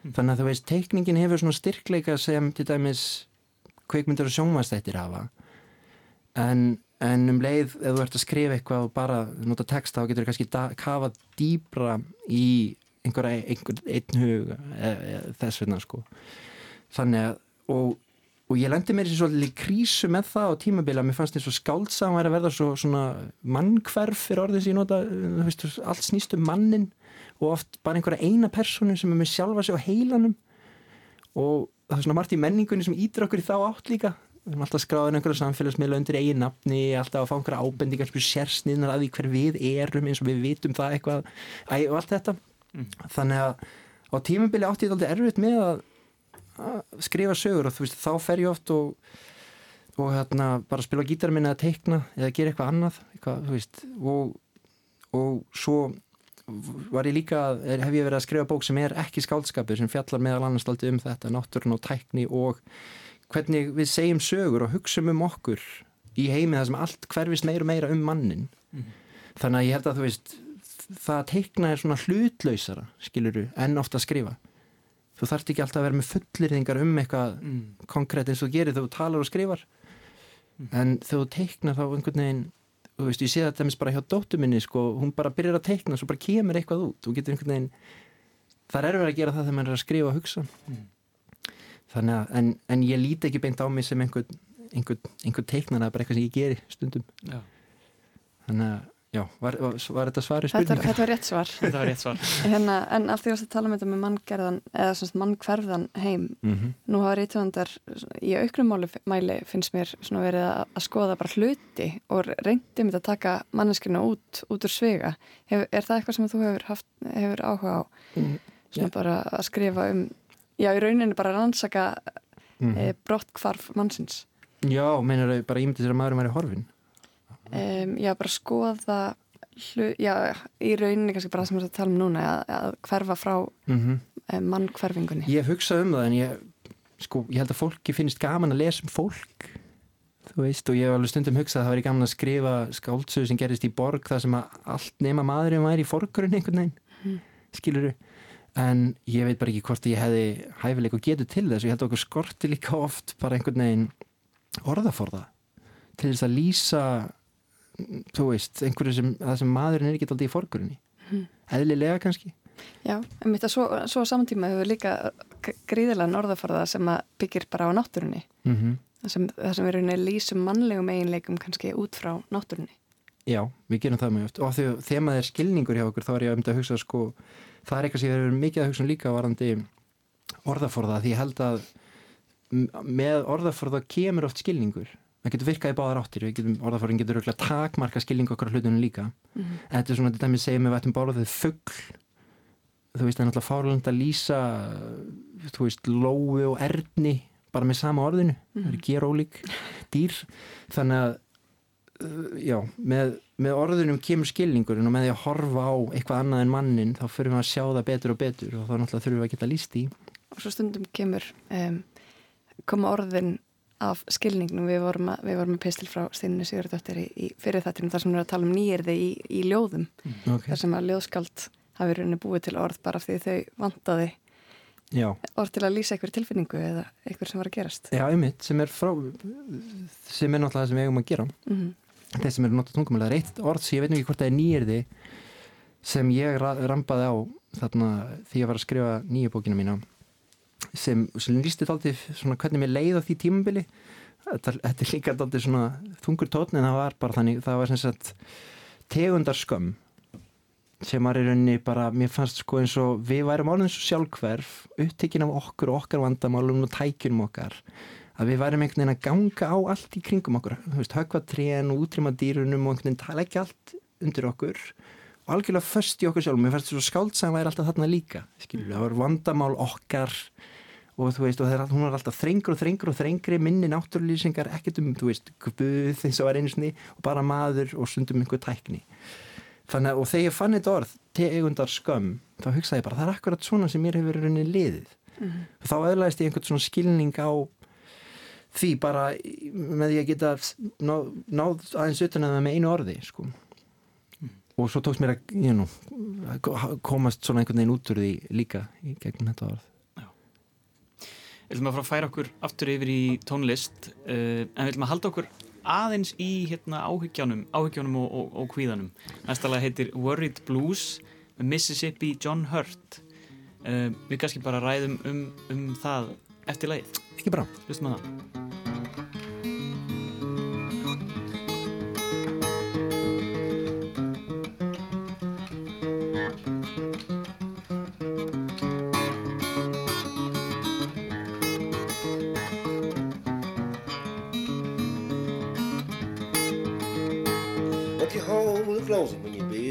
Mm. þannig að þú veist, teikningin hefur svona styrkleika sem til dæmis kveikmyndir og sjónvastættir hafa. En, en um leið ef þú ert að skrifa eitthvað og bara nota texta þá getur þú kannski kafa dýbra í einhverja einhver, einn hug e, e, þess vegna sko. Þannig að og, og ég lendi mér í svolítið krísu með það á tímabili að mér fannst eins og skáldsam að verða svo svona mannkverf fyrir orðin sem ég nota, veist, allt snýst um mannin og oft bara einhverja eina personu sem er með sjálfa sig á heilanum. Og það er svona margt í menningunni sem ídur okkur í þá átt líka við erum alltaf skráðin einhverja samfélagsmiðla undir eigin nafni, alltaf að fá einhverja ábendingar sérsniðnar að því hver við erum eins og við vitum það eitthvað Æ, og allt þetta mm. þannig að á tímubili átti ég alltaf erfitt með að, að skrifa sögur og þú veist þá fer ég oft og, og hérna bara spila gítar minna að teikna eða gera eitthvað annað eitthvað, veist, og, og svo var ég líka, hef ég verið að skrifa bók sem er ekki skáldskapur sem fjallar meðal annars alltaf um þetta, náttúrun og tækni og hvernig við segjum sögur og hugsaum um okkur í heimi það sem allt hverfist meira og meira um mannin mm. þannig að ég held að þú veist það að teikna er svona hlutlausara skiluru, en ofta að skrifa þú þarft ekki alltaf að vera með fullirðingar um eitthvað mm. konkrétt eins og gerir þú talar og skrifar mm. en þú teiknar þá einhvern veginn þú veist, ég sé þetta mis bara hjá dóttu minni sko, hún bara byrjar að teikna og svo bara kemur eitthvað út þú getur einhvern veginn það er verið að gera það þegar maður er að skrifa og hugsa mm. Þannig að, en, en ég líti ekki beint á mig sem einhvern einhvern, einhvern teiknar, það er bara eitthvað sem ég geri stundum Já. þannig að Já, var, var þetta svar í spurningu? Þetta, þetta var rétt svar. þetta var rétt svar. Hérna, en af því að tala um þetta með manngerðan eða svona mannkverfðan heim mm -hmm. nú hafa rítvöndar í auknum mæli finnst mér verið að, að skoða bara hluti og reyndi með að taka manneskina út út úr svega. Hef, er það eitthvað sem þú hefur, haft, hefur áhuga á mm, svona yeah. bara að skrifa um já, í rauninu bara rannsaka mm -hmm. e, brottkvarf mannsins? Já, meinar þau bara ímyndið sér að maðurum er í horfin? Um, já, bara skoða hlu, já, í rauninni kannski bara það sem við erum að tala um núna að, að hverfa frá mm -hmm. mannkverfingunni Ég hef hugsað um það en ég sko, ég held að fólki finnst gaman að lesa um fólk þú veist, og ég hef alveg stundum hugsað að það væri gaman að skrifa skáldsöðu sem gerist í borg þar sem að allt nema maðurinn væri í forgrunn einhvern veginn, mm. skiluru en ég veit bara ekki hvort ég hefði hæfileik og getur til þess. Og ég held að okkur skorti líka oft bara einhvern veginn orðaforða til þess að lýsa þú veist, einhverju sem, sem maðurinn er ekki alltaf í forgrunni. Mm. eðlilega kannski. Já, en mitt að svo, svo samtíma hefur líka gríðilega norðafarða sem byggir bara á náttúrunni. Mm -hmm. það sem, sem erum lýsum mannlegum eiginleikum kannski út frá náttúrunni. Já, við gerum það mjög oft. Og þegar maður er skilningur hjá okkur þá er ég um þetta að hugsa sko, það er eitthvað sem við erum mikið að hugsa um líka varandi orðaforða því ég held að með orðaforða kemur oft skilningur. Það getur virkað í báðar áttir. Orðaforðin getur auðvitað takmarka skilning okkar hlutunum líka. Mm -hmm. þetta er svona þetta með segjum við vættum bála þau fuggl þú veist það er náttúrulega fárland að lýsa þú veist lói og erðni bara með sama orðinu. Mm -hmm. það er gerólík dýr. Þannig að já, með, með orðunum kemur skilningurinn og með því að horfa á eitthvað annað en mannin þá fyrir við að sjá það betur og betur og þá náttúrulega þurfum við að geta líst í og svo stundum kemur um, koma orðin af skilningnum, við vorum að, við vorum að pistil frá Steinunni Sigurðardóttir í, í fyrir þettinum þar sem við erum að tala um nýjirði í, í ljóðum mm, okay. þar sem að ljóðskald hafi rauninni búið til orð bara því þau vantaði Já. orð til að lýsa einhver tilfinningu eða einhver sem var að gerast Já, einmitt, sem er frá sem er náttúrulega það sem við eigum að gera mm -hmm. Þeir sem eru náttúrulega tungumlega, það er eitt orð sem ég veit ekki hvort það er nýjirði sem ég rampaði á þarna því að var að skrifa nýju bókina mína sem, sem lísti alltaf svona hvernig mér leið á því tímabili. Þetta, þetta er líka aldrei svona þungur tótni en það var bara þannig það var sem sagt tegundar skömm sem var í rauninni bara, mér fannst sko eins og við værum alveg eins og sjálfhverf upptekinn af okkur og okkar vandamálum og tækjunum okkar að við værum einhvern veginn að ganga á allt í kringum okkur. Högva trén og útrýma dýrunum og einhvern veginn tala ekki allt undir okkur. Og algjörlega först í okkur sjálf mér þess að skáldsang væri alltaf þarna líka skilur, það var vandamál okkar og þú veist, og þeir, hún var alltaf þrengur og þrengur og þrengri, minni náttúrlýsingar ekkert um, þú veist, guð eins og var einsni og bara maður og sundum einhver tækni. Þannig að, og þegar ég fann þetta orð, tegundar skömm þá hugsaði ég bara, það er akkurat svona sem mér hefur rauninni liðið. Mm -hmm. þá aðlæðist ég einhvern svona skilning á því bara með því að geta náð, náð aðeins utan að það með einu orði sko mm. og svo tókst mér að, you know, að komast svona einhvern veginn út úr því líka í gegnum þetta orð Við viljum að fara að færa okkur aftur yfir í tónlist uh, en við viljum að halda okkur aðeins í hérna, áhyggjónum, og, og, og kvíðanum. Næstalega heitir Worried Blues með Mississippi John Hurt. Uh, við kannski bara ræðum um, um það eftir lagið. Ekki bra. Hlustum að það.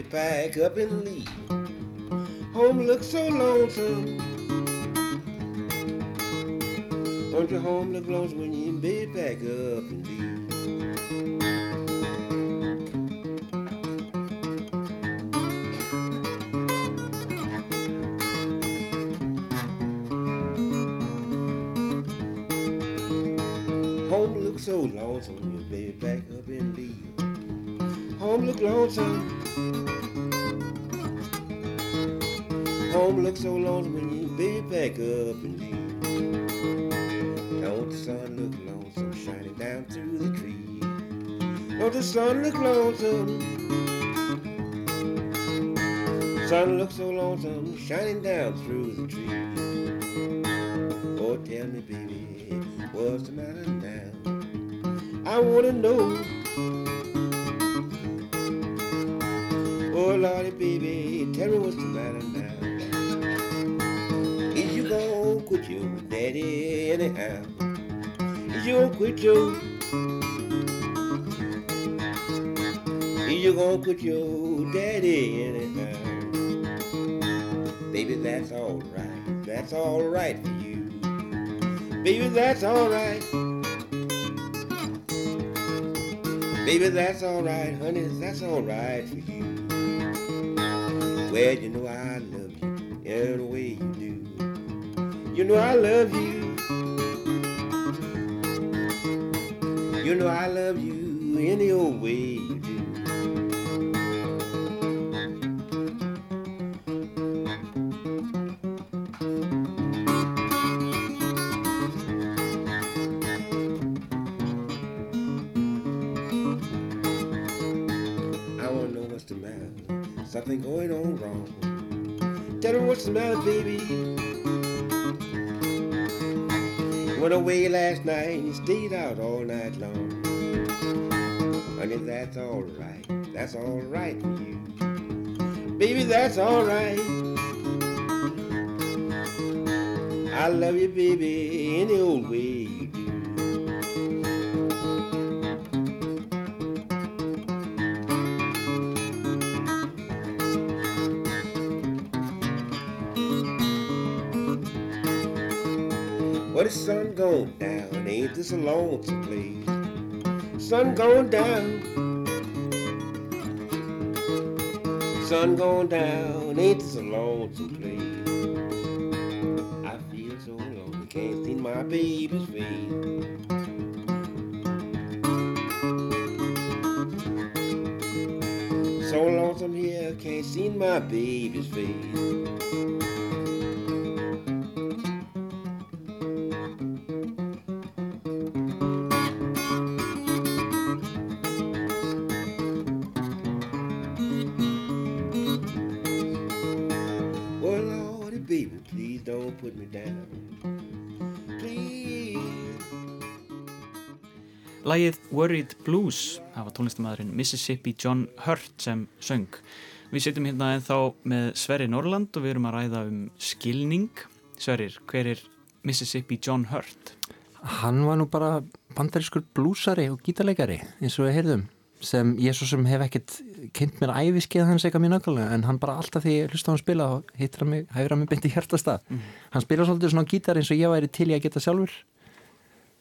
Pack up and leave. Home looks so lonesome. Don't your home look lonesome when you in bed, pack up and leave. Home looks so lonesome when you baby pack up and leave. Home look lonesome. Home looks so lonesome when you baby back up and leave. Don't the sun look lonesome shining down through the trees? Don't the sun look lonesome? Sun looks so lonesome shining down through the trees. Oh, tell me, baby, what's the matter now? I wanna know. Is you gonna quit your you gonna quit your daddy anyhow? Baby, that's alright. That's alright for you. Baby, that's alright. Baby, that's alright, honey, that's alright for you. Well, you know I love you in a way you do. You know I love you. You know I love you any old way you do. I wanna know what's the matter. Something going on oh, wrong. Tell me what's the matter, baby. Went away last night and stayed out all. That's alright. That's alright for you. Baby, that's alright. I love you, baby, any old way. Well, the sun going down, ain't this a lonesome place? Sun going down. Sun going mm-hmm. down, ain't this a lonesome place? I feel so lonely, can't see my baby's face. So lonesome here, can't see my baby's face. Worried Blues, það var tónlistamæðurinn Mississippi John Hurt sem söng. Við sittum hérna ennþá með Sverri Norrland og við erum að ræða um skilning. Sverrir, hver er Mississippi John Hurt? Hann var nú bara bandarískur blúsari og gítarleikari eins og við heyrðum sem ég svo sem hef ekkert kynnt mér æfiskið hans eitthvað mjög nákvæmlega en hann bara alltaf því ég hlusta á hann spila og hittir hann mig, hæfir hann mig beint í hjartastað mm. hann spila svolítið svona gítar eins og ég væri til ég að geta sjálfur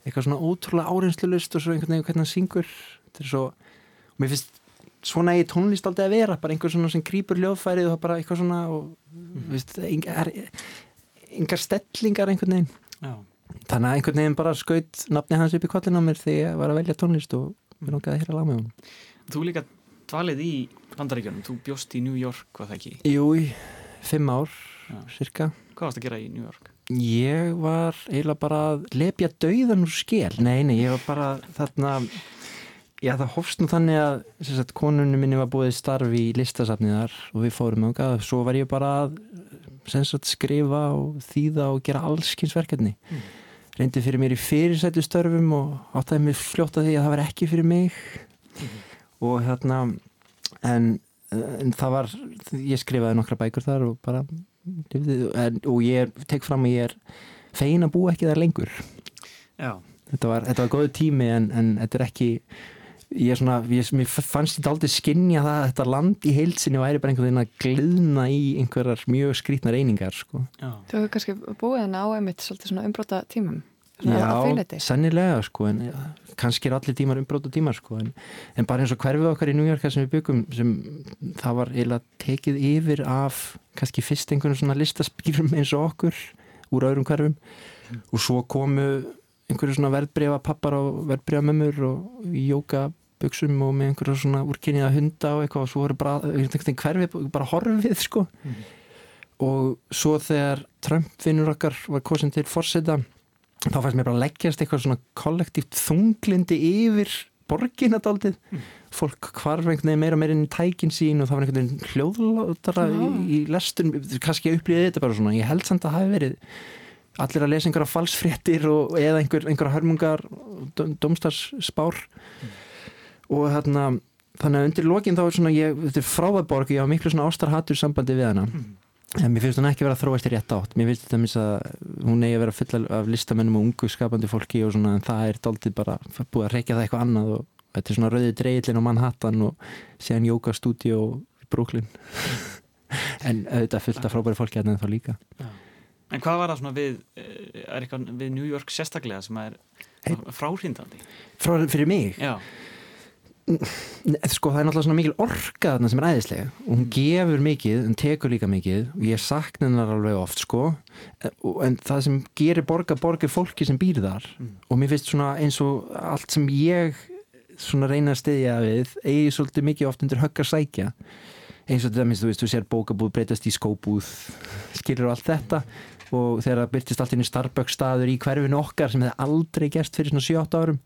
eitthvað svona ótrúlega áreinslu lust og svo einhvern veginn hvernig hann syngur þetta er svo, og mér finnst svona í tónlist aldrei að vera, bara einhver svona sem grýpur ljóðfærið og bara eitthvað svona og mm. viðst, engar, engar stellingar einhvern veginn Já. þannig að einhvern veginn bara skaut nafni hans upp í kvallin á mér þegar ég var að velja tónlist og mér langaði að hýra lag með hún Þú líka dvalið í bandaríkjörnum þú bjóst í New York, hvað það ekki? Jú, fimm ár, Já. cirka Hvað varst að gera í New York? Ég var eiginlega bara að lepja dauðan úr skell, nei, nei, ég var bara þarna, já það hófst nú þannig að, sagt, konunum minni var búið starfi í listasafniðar og við fórum á það, svo var ég bara að, sagt, skrifa og þýða og gera allskynnsverkefni mm. Reyndi fyrir mér í fyrirsættu störfum og áttaði mér fljóta því að það var ekki fyrir mig. Mm og hérna en, en það var ég skrifaði nokkra bækur þar og bara og ég tek fram að ég er fegin að búa ekki þar lengur Já. þetta var, þetta var góðu tími en, en þetta er ekki ég er svona, ég, fannst þetta aldrei skinnja það að þetta land í heilsinni væri bara einhvern veginn að glöðna í einhverjar mjög skrítnar einingar sko. Þú hefur kannski búið henni á einmitt svolítið svona umbróta tímum Já, sannilega sko en ja, kannski er allir tímar umbróta tímar sko en, en bara eins og hverfið okkar í New York sem við byggum, sem það var eiginlega tekið yfir af kannski fyrst einhvern svona listaspýrum eins og okkur úr öðrum hverfum mm. og svo komu einhverju svona verðbrefa pappar og verðbrefa mömmur og í jókabugsum og með einhverju svona úrkynniða hunda og eitthvað og svo voru bara hverfið bara horfið sko mm. og svo þegar Trump vinnur okkar var kosin til fórseta þá fannst mér bara að leggjast eitthvað svona kollektíft þunglindi yfir borginadaldið mm. fólk hvarf einhvern veginn meira meira inn í tækin sín og það var einhvern veginn hljóðlátara í, í lestun, kannski ég upplýði þetta bara svona, ég held samt að það hefði verið allir að lesa einhverja falsfréttir og, eða einhver, einhverja hörmungar domstarsspár mm. og þarna þannig að undir lokin þá er svona ég, þetta er fráðborg, ég hafa miklu svona ástarhattur sambandi við hana mm. En mér finnst hún ekki vera að þróast í rétt átt. Mér finnst þetta að hún eigi að vera full af listamennum og ungu skapandi fólki og svona en það er doldið bara búið að reykja það eitthvað annað og þetta er svona rauðið dreigilinn á Manhattan og séðan jókastúdíu í Brooklyn. en auðvitað fullt af frábæri fólki að það líka. Já. En hvað var það svona við, eh, er eitthvað við New York sérstaklega sem er fráhrindandi? Frá, fyrir mig? Já sko það er náttúrulega svona mikil orka þarna sem er æðislega og hún gefur mikið, hún tekur líka mikið og ég sakna hennar alveg oft sko. En það sem gerir borga borgar fólki sem býr þar mm. og mér finnst svona eins og allt sem ég svona reyna að stiðja við eigi svolítið mikið oft undir höggar sækja. Eins og þetta minnst þú veist, þú sér bókabúð breytast í skóbúð skilur og allt þetta og þegar það byrtist allt inn í Starbucks staður í hverfinu okkar sem hefði aldrei gerst fyrir svona 7-8 árum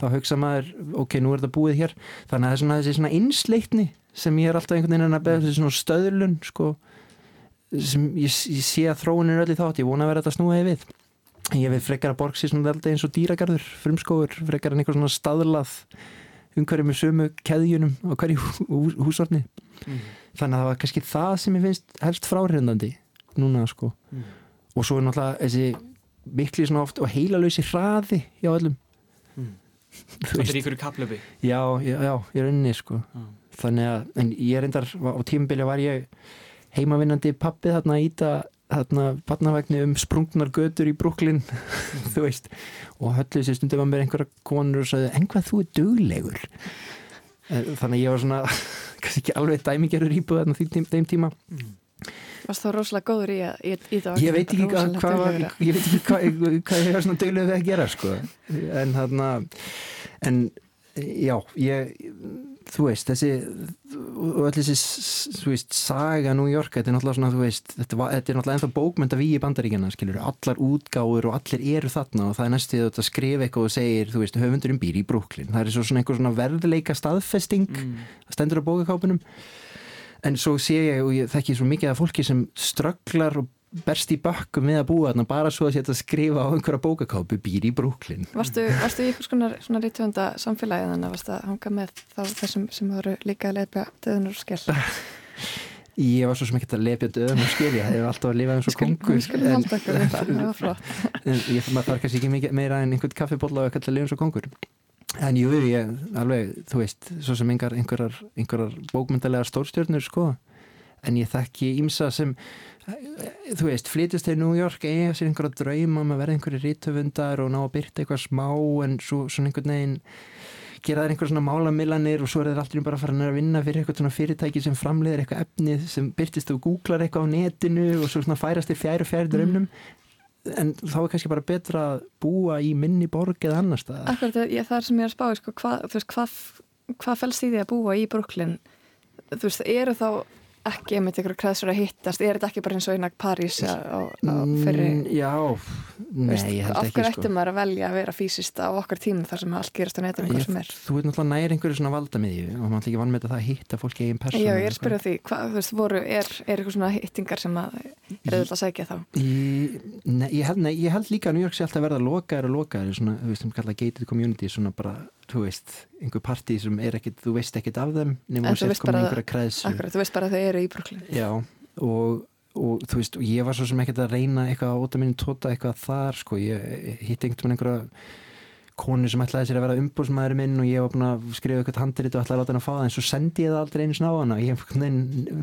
þá hugsa maður, ok, nú er þetta búið hér. Þannig að það er svona þessi svona einsleitni sem ég er alltaf einhvern veginn að beða þessi svona stöðlun sko, sem ég, ég sé að þróun er öll í þátt, ég vona að vera þetta snúið við. Ég veit frekar að borgsi svona veldi eins og dýragarður, frumskóður frekar en einhver svona staðlað umhverju með sömu keðjunum á hverju húsorni. Mm. þannig að það var kannski það sem ég finnst helst fráhrindandi núna sko. Mm og svo er náttúrulega þessi miklu svona oft og heilalösi hraði hjá öllum mm. Þetta er ykkur kaplöfi Já, já, já, ég er unni sko ah. þannig að, en ég er endar á tímabili var ég heimavinnandi pappið þarna í það þarna patnavegni um sprungnar götur í Brooklyn mm. þú veist og höllið sér stundum að mér einhverja konur og sagði, en hvað þú er döglegur þannig að ég var svona kannski ekki alveg dæmigerður íbúð þarna þeim tíma mm. Varst það rosalega góður í, í, í það? Ég veit ekki hvað hva, ég veit ekki hvað hva ég var svona döglega við að gera sko. En þarna en já, ég þú veist, þessi og öll þessi, þú veist, saga New York, þetta er náttúrulega svona, þú veist þetta, var, þetta er náttúrulega ennþá bókmynda við í bandaríkjana skilur, allar útgáður og allir eru þarna og það er næstu að skrifa eitthvað og segir þú veist, höfundurinn býr í Brooklyn. Það er svo svona einhver svona verðleika staðfesting mm. stendur á bókakápunum en svo sé ég og ég þekki svo mikið af fólki sem strögglar og berst í bökkum við að búa þarna bara svo að setja að skrifa á einhverja bókakápu býr í Brooklyn. Varstu, varstu í einhvers konar svona rítvönda samfélagi þannig að varstu að hanga með þessum sem voru líka að leifja döðunar og skell Ég var svo sem ekki að lefja döðum og skilja, það hefur alltaf að lifa eins og kongur Við skulum halda okkur það, það var flott. Ég maður þarf kannski ekki meira en einhvern kaffibólla og ekki að lifa eins og kongur En jú, ég, alveg, þú veist, svo sem einhver, einhverjar, einhverjar bókmyndalega stórstjörnur, sko En ég þekki ímsa sem, þú veist, flytist til New York, eiga sér einhverja drauma um að vera einhverju rítöfundar og ná að byrta eitthvað smá en svo, svona einhvern veginn gera þær einhver svona málamillanir og svo er þeir alltaf bara að fara að vinna fyrir eitthvað fyrirtæki sem framleiðir eitthvað efnið sem byrtist og googlar eitthvað á netinu og svo svona færast þér fjær og fjær drömnum mm. En þá er kannski bara betra að búa í minni borg eða annar stað Akkurat, ég, það er sem ég er að spá sko, hvað hva, hva fælst í því að búa í Brooklyn? Þú veist, eru þá ekki einmitt ykkur kreðsur að hittast? Er þetta ekki bara eins og einak París á, á fyrir mm, Já, nei, Veist, ég held ekki okkur sko. ættum maður að velja að vera fysiskt á okkar tímum þar sem allt gerast á er? Þú veit náttúrulega næri einhverju svona valdamiðju og maður ætla ekki vann með það að hitta fólki eigin persónu Já, ég er að spyrja því, hvað, þú veist, voru er, er eitthvað svona hittingar sem að er auðvitað að segja þá? Ég, nei, ég, held, nei, ég held líka að New York sé alltaf verða lokaður og lokaður svona, þú veist, sem kalla gated community svona bara, þú veist, einhver partí sem er ekkit, þú veist ekkit af þeim nema þú veist bara, akkurat, þú veist bara að þau eru í Brooklyn Já, og, og þú veist, og ég var svo sem ekkert að reyna eitthvað að óta minni tóta eitthvað þar, sko, ég hitt einhvern veginn einhverja konu sem ætlaði sér að vera umbúrsmæður minn og ég var búin að skrifa eitthvað handrit og ætlaði að láta henn að fá það en svo sendi ég það aldrei einu sná hana ég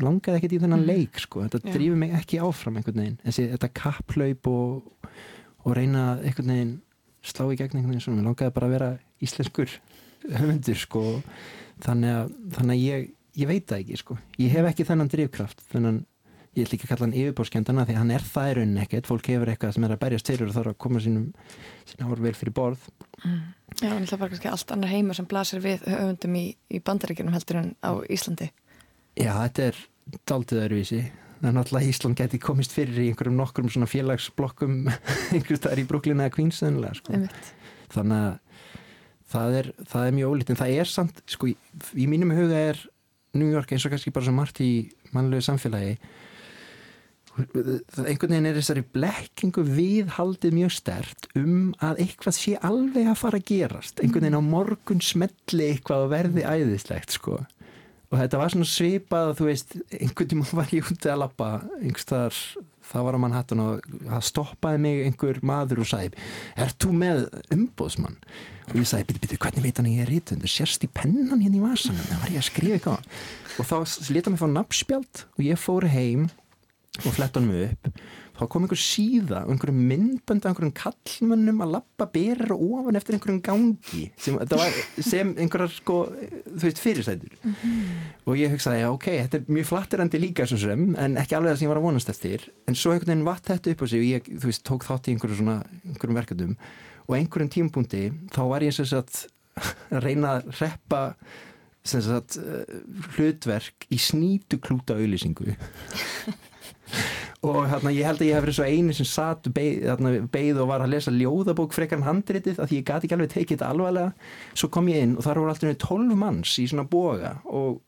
langaði ekkert í þennan Mhm. leik sko. þetta Já. drífur mig ekki áfram einhvern veginn en þetta kapplaup og, og reyna að einhvern veginn slá í gegn einhvern veginn svona, mér langaði bara að vera íslenskur höfundur sko. þannig að, þannig að ég, ég veit það ekki sko. ég hef ekki þennan drivkraft þennan ég ætla ekki að kalla hann yfirbórskendana því hann er það í rauninni ekkert, fólk hefur eitthvað sem er að berjast fyrir og þarf að koma sínum sína árvel fyrir borð Já, en það var kannski allt annar heimur sem blasir við höfundum í, í bandaríkjunum heldur en á Íslandi Já, þetta er daldið öðruvísi það er náttúrulega Ísland geti komist fyrir í einhverjum nokkrum svona félagsblokkum einhvers staðar í Brooklyn eða Queens sko. Þannig að það er, það er mjög ólít en það er samt, sko, í, í mínum huga er New York eins og kannski bara svo margt í mannlegu samfélagi. Einhvern veginn er þessari blekkingu viðhaldið mjög stert um að eitthvað sé alveg að fara að gerast. Einhvern veginn á morgun smelli eitthvað og verði æðislegt sko. Og þetta var svona svipað þú veist, einhvern tíma var ég úti að lappa einhverstaðar, það var að mann hattan og það stoppaði mig einhver maður og sagði, er þú með umbóðsmann? og ég sagði, byrju, byrju, hvernig veit hann ég er rítundur, sérst í pennan hérna í vasanum? Það var ég að skrifa eitthvað og þá leta mig fá nafnspjald og ég fór heim og flett honum upp þá kom einhver síða og einhverjum myndbönd af einhverjum kallmönnum að lappa berir og ofan eftir einhverjum gangi sem, sem einhverjar sko, þú veist, fyrirsætur. Og ég hugsaði, já, ok, þetta er mjög flatterandi líka svo sem, en ekki alveg það sem ég var að vonast eftir, en svo einhvern veginn vatt þetta upp á sig og ég, þú veist, tók þátt í einhverjum svona, einhverjum verkefnum. Og einhverjum tímpunkti, þá var ég sem sagt að reyna að reppa sem sagt uh, hlutverk í snýtuklúta auðlýsingu og hérna, ég held að ég hef verið svo eini sem satt beið, hérna, beið og var að lesa ljóðabók frekar en handritið að ég gati ekki alveg tekið þetta alvarlega. Svo kom ég inn og þar voru alltaf 12 manns í svona boga og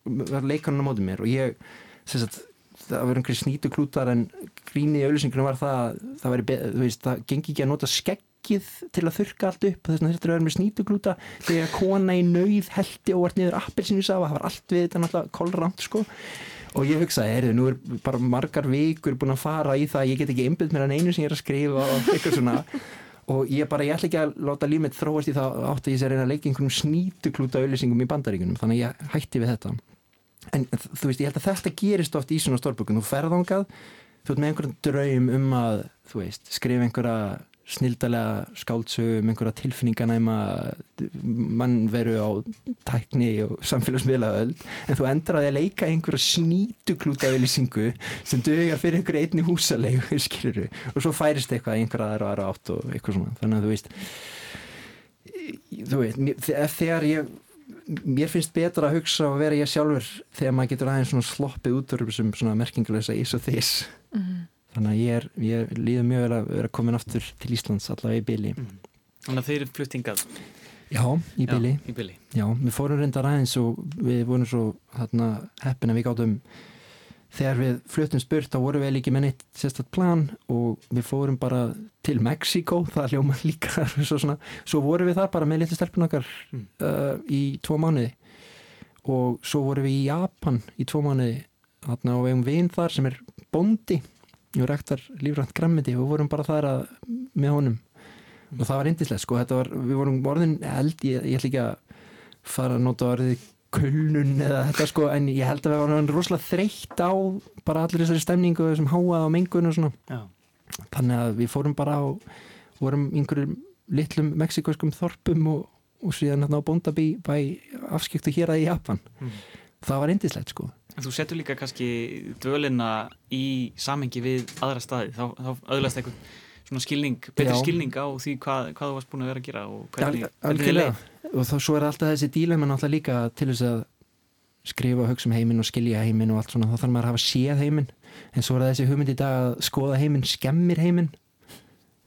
leikanum á mótið mér og ég sagt, það var einhverju snýtu klútar en gríni í auðlýsingunum var það það, væri, þú veist, það gengi ekki að nota skeggið til að þurka allt upp þess að þetta er með snýtuglúta þegar kona í nauð heldi og vart niður appelsinu það var allt við þetta náttúrulega kolramt sko og ég hugsaði, heyrðu, nú er bara margar vikur búin að fara í það, ég get ekki einbytt mér að einu sem ég er að skrifa og eitthvað svona. Og ég bara, ég ætla ekki að láta lífið þróast í það átt að ég sé reyna að leika einhvernum snýtuklúta auðlýsingum í bandaríkunum, þannig ég hætti við þetta. En þú veist, ég held að þetta gerist oft í svona stórbökun, þú ferðangað þú ert með einhvern draum um að þú veist, skrifa einhverja snildalega skáldsögum, einhverja tilfinninganæma mannveru á tækni og samfélagsmiðlaöld. En þú endrar að leika einhverja snítuklúta auðlýsingu sem dögar fyrir einhverja einni húsalegu skiluru, og svo færist eitthvað einhverja aðra aðra átt og eitthvað svona. Þannig að þú veist þú veist, þegar ég mér finnst betra að hugsa og vera ég sjálfur þegar maður getur aðeins sloppið út úr þessum merkingulegsa ís og þess mm -hmm. Þannig að ég, er, ég líður mjög vel að vera komin aftur til Íslands allavega í byli mm. Þannig að þeir eru fluttingað Já, í byli Já, í byli. Já, við fórum reyndar aðeins og við vorum svo hérna, heppin að við gáttum þegar við fluttum spurt þá vorum við líki með neitt sérstætt plan og við fórum bara til Mexiko, það hljóma líka svo, svona, svo vorum við þar bara með litlu stelpun okkar mm. uh, í tvo mánuði. Og svo vorum við í Japan í tvo mánuði. Og við hefum vinn þar sem er bondi og rektar lífrænt grammiti og vorum bara þar að, með honum og það var indislegt sko, var, við vorum orðin eld, ég, ég ætla ekki að fara að nota orðið kulnun eða þetta sko en ég held að við varum rosalega þreytt á bara allir þessari stemningu sem háað á mengun og svona Já. þannig að við fórum bara á vorum einhverjum litlum mexikoskum þorpum og, og síðan á Bondabí bæ afskiptu hér að í Japan mm. það var indislegt sko þú setur líka kannski dvölina í samengi við aðra staði. Þá, þá öðlast eitthvað svona skilning, betri Já. skilning á því hvað, hvað þú varst búin að vera að gera og hvernig, hvernig þið leið. og þá svo er alltaf þessi dílema náttúrulega líka til þess að skrifa og hugsa um heiminn og skilja heiminn og allt svona, þá þarf maður að hafa séð heiminn. En svo er þessi hugmynd í dag að skoða heiminn skemmir heiminn.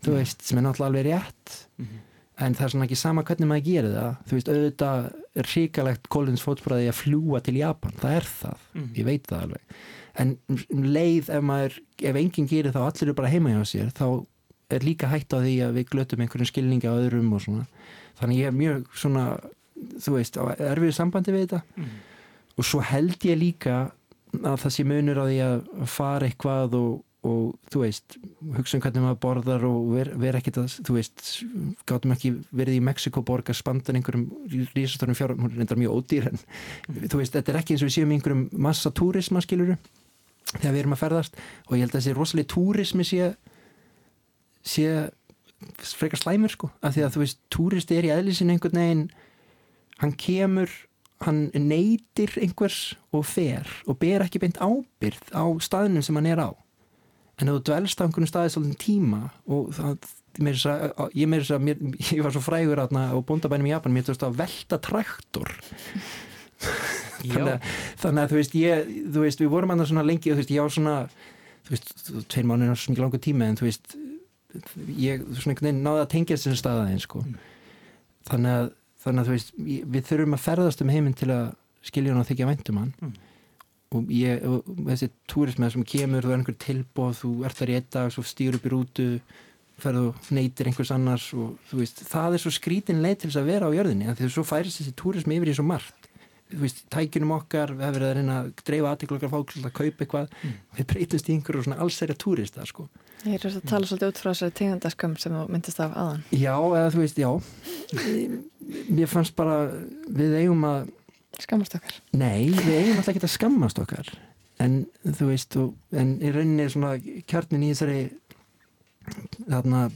Þú veist, sem er náttúrulega alveg rétt. Mm -hmm. En það er svona ekki sama hvernig maður gerir það. Þú veist, auðvitað er ríkalegt Collins fótspræði að fljúa til Japan. Það er það, mm ég veit það alveg. En um leið ef maður ef enginn gerir það og allir eru bara heima hjá sér þá er líka hægt á því að við glötum einhverjum skilningi á öðrum og svona. Þannig ég er mjög svona þú veist, erfiður sambandi við þetta. Mm. og svo held ég líka að það sé munur á því að fara eitthvað og, og þú veist, hugsa um hvernig maður borðar og vera ver ekkert að, þú veist gáttum ekki verið í Mexiko borg að spanda einhverjum rísastornum fjárum hún er enda mjög ódýr en mm. þú veist, þetta er ekki eins og við séum einhverjum massa túrisma skiluru, þegar við erum að ferðast og ég held að þessi rosalega túrismi sé sé frekar slæmur sko af því að þú veist, túristi er í eðlisin einhvern veginn hann kemur hann neytir einhvers og fer og ber ekki beint ábyrð á staðinum sem hann er á en þú dvelst á einhvern staði svolítið tíma og það, mér, ég, mér, mér, ég var svo frægur aðna á bóndabænum í Japan, mér þú veist að velta traktor þannig, að, þannig að þú veist, ég, þú veist við vorum annars svona lengi og þú veist, ég á svona þú veist, tveir mánu er svona ekki langu tíma en þú veist ég svona einhvern veginn náði að tengja þessu staðaðin sko. mm. þannig að, þannig að veist, við þurfum að ferðast um heiminn til að skilja hann og þykja væntum hann mm. Og, ég, og þessi túrismið sem kemur, þú er einhver tilbóð þú ert þar í einn dag, svo stýr upp í rútu ferðu og neytir einhvers annars og veist, það er svo skrítin leið til þess að vera á jörðinni, þannig að þú færist þessi túrismi yfir í svo margt Veist, tækinum okkar, við hefum verið að reyna að dreifa aðtíkla okkar fólk að kaupa eitthvað mm. við breytumst í einhverju svona allsæri túrista sko. Ég er að tala svolítið út frá þessari tegundaskömm sem þú myndist af aðan Já, eða þú veist, já Mér fannst bara, við eigum að Skammast okkar. Nei, við eigum alltaf ekki að skammast okkar. En þú veist, og, en í rauninni svona kjarnin í þessari þarna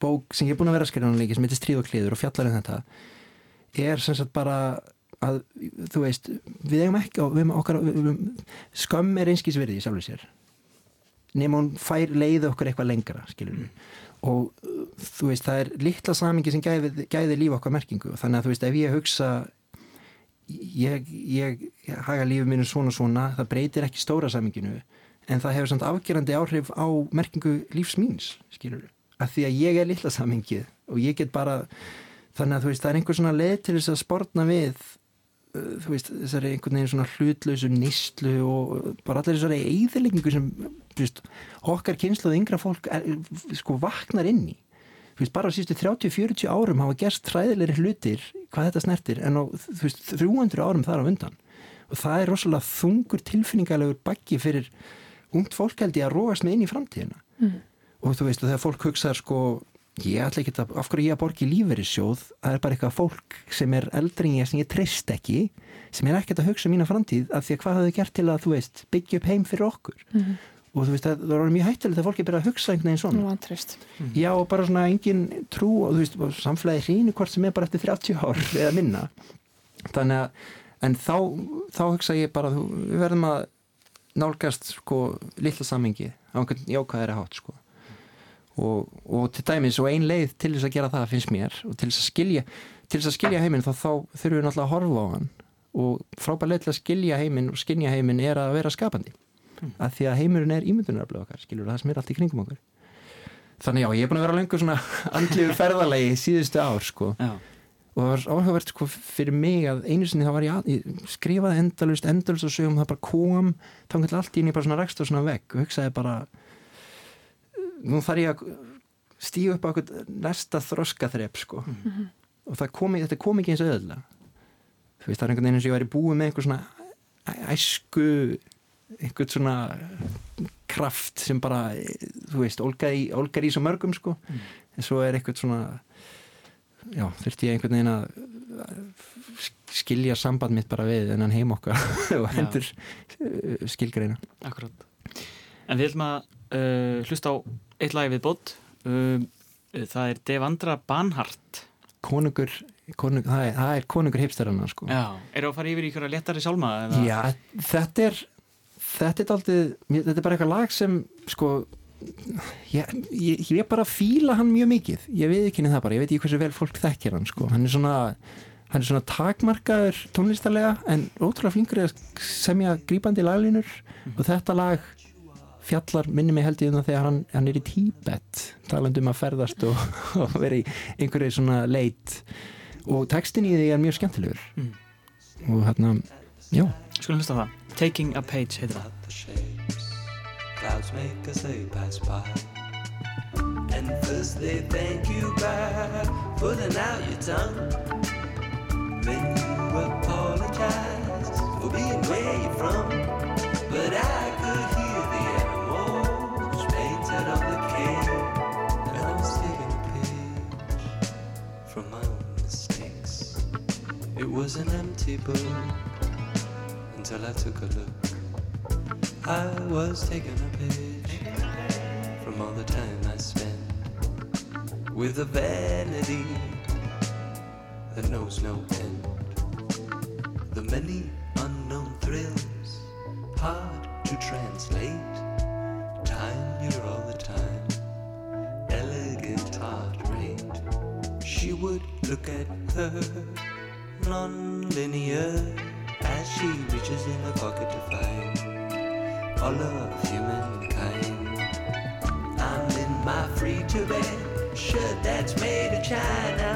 bók sem ég er búin að vera að skrifa náttúrulega sem heitir Stríð og kliður og fjallar um þetta er sem sagt bara að þú veist, við eigum ekki við okkar, við, skömm er einskísverði í sjálfur sér. Nema hún fær leiði okkur eitthvað lengra mm. og þú veist það er litla samingi sem gæði, gæði lífa okkar merkingu. Þannig að þú veist ef ég hugsa ég, ég haga lífið mínu svona svona það breytir ekki stóra saminginu en það hefur samt afgerandi áhrif á merkingu lífs míns skilur að því að ég er litla samingið og ég get bara þannig að þú veist það er einhver svona leið til þess að sportna við uh, þú veist þessari einhvern veginn svona hlutlausu nýstlu og bara allir þessari eðilegningu sem veist, okkar kynsluð yngra fólk er, sko vaknar inn í. Veist, bara á sístu 30-40 árum hafa gerst træðilegri hlutir hvað þetta snertir en á veist, 300 árum þar á undan og það er rosalega þungur tilfinningalegur baggi fyrir ungt fólk held ég að róast með inn í framtíðina. Mm. og þú veist og þegar fólk hugsaður sko ég ætla ekki að, af hverju ég að borgi lífverissjóð það er bara eitthvað fólk sem er eldri en ég sem ég treyst ekki sem er ekkert að hugsa mína framtíð af því að hvað hafðu gert til að þú veist byggja upp heim fyrir okkur? Mm og þú veist að það var mjög hættilegt að fólki byrja að hugsa einhvern veginn svona. Mm. já og bara svona engin trú og þú veist samfélagi hrínu hvort sem er bara eftir 30 ár eða minna. Þannig að en þá, þá hugsa ég bara við verðum að nálgast sko lilla samengi á einhvern jákvæðari hátt sko. Og, og til dæmis og ein leið til þess að gera það finnst mér og til þess að skilja til þess að skilja heiminn þá, þá þurfum við náttúrulega að horfa á hann. Og frábæð leið til að skilja heiminn og skilja heiminn er að vera skapandi. mm. Að því að heimurinn er ímyndunaraflega okkar skilur það sem er allt í kringum okkur þannig já, ég er búin að vera lengur svona andliður ferðalegi síðustu ár sko já. og það var áhugavert sko fyrir mig að einu sinni þá var ég, ég skrifaði endalust, endalust og sögum það bara kom þá kannski allt í henni bara svona rekst og svona vegg og hugsaði bara nú þarf ég að stíu upp á eitthvað næsta þroska þrepp sko mm -hmm. og það komi, þetta kom ekki eins öðulega þú veist það er einhvern veginn eins og ég væri búið með einhver svona æsku einhvern svona kraft sem bara, þú veist, olgar í, olgar í svo mörgum sko. Mm. en svo er einhvern svona já, þurfti ég einhvern veginn að skilja samband mitt bara við en hann heim okkar og hendur uh, skilgreina. Akkurát En við ætlum að uh, hlusta á eitt lagi við bótt uh, það er Devandra Banhart Konungur, konung, það, er, það er konungur hipsterana sko. Já, er það að fara yfir í ykkur að letari sálma? Já, þetta er þetta er aldrei, þetta er bara eitthvað lag sem sko ég, ég, ég er bara að fíla hann mjög mikið. Ég veit ekki henni það bara, ég veit ekki hversu vel fólk þekkir hann sko, hann er svona hann er svona takmarkaður tónlistarlega en ótrúlega flinkur að semja grípandi laglínur. Mm. og þetta lag fjallar minni mig held ég um það þegar hann, hann er í Tíbet talandum að ferðast og, og vera í einhverju svona leit. Og textin í því er mjög skemmtilegur. Mm. og hérna, já. Skulum hlusta það, Taking a Page það Clouds make as they pass by And first they thank you by pulling out your tongue Then you apologize for being where you're from. But I could hear the animals painted on the And I was taking a page from my own mistakes. It was an empty book until I took a look I was taking a page from all the time I spent with a vanity that knows no end. The many unknown thrills, hard to translate. Time here all the time, elegant heart rate. She would look at her non-linear as she reaches in her pocket to find all of humankind. I'm in my free to bed shirt that's made of China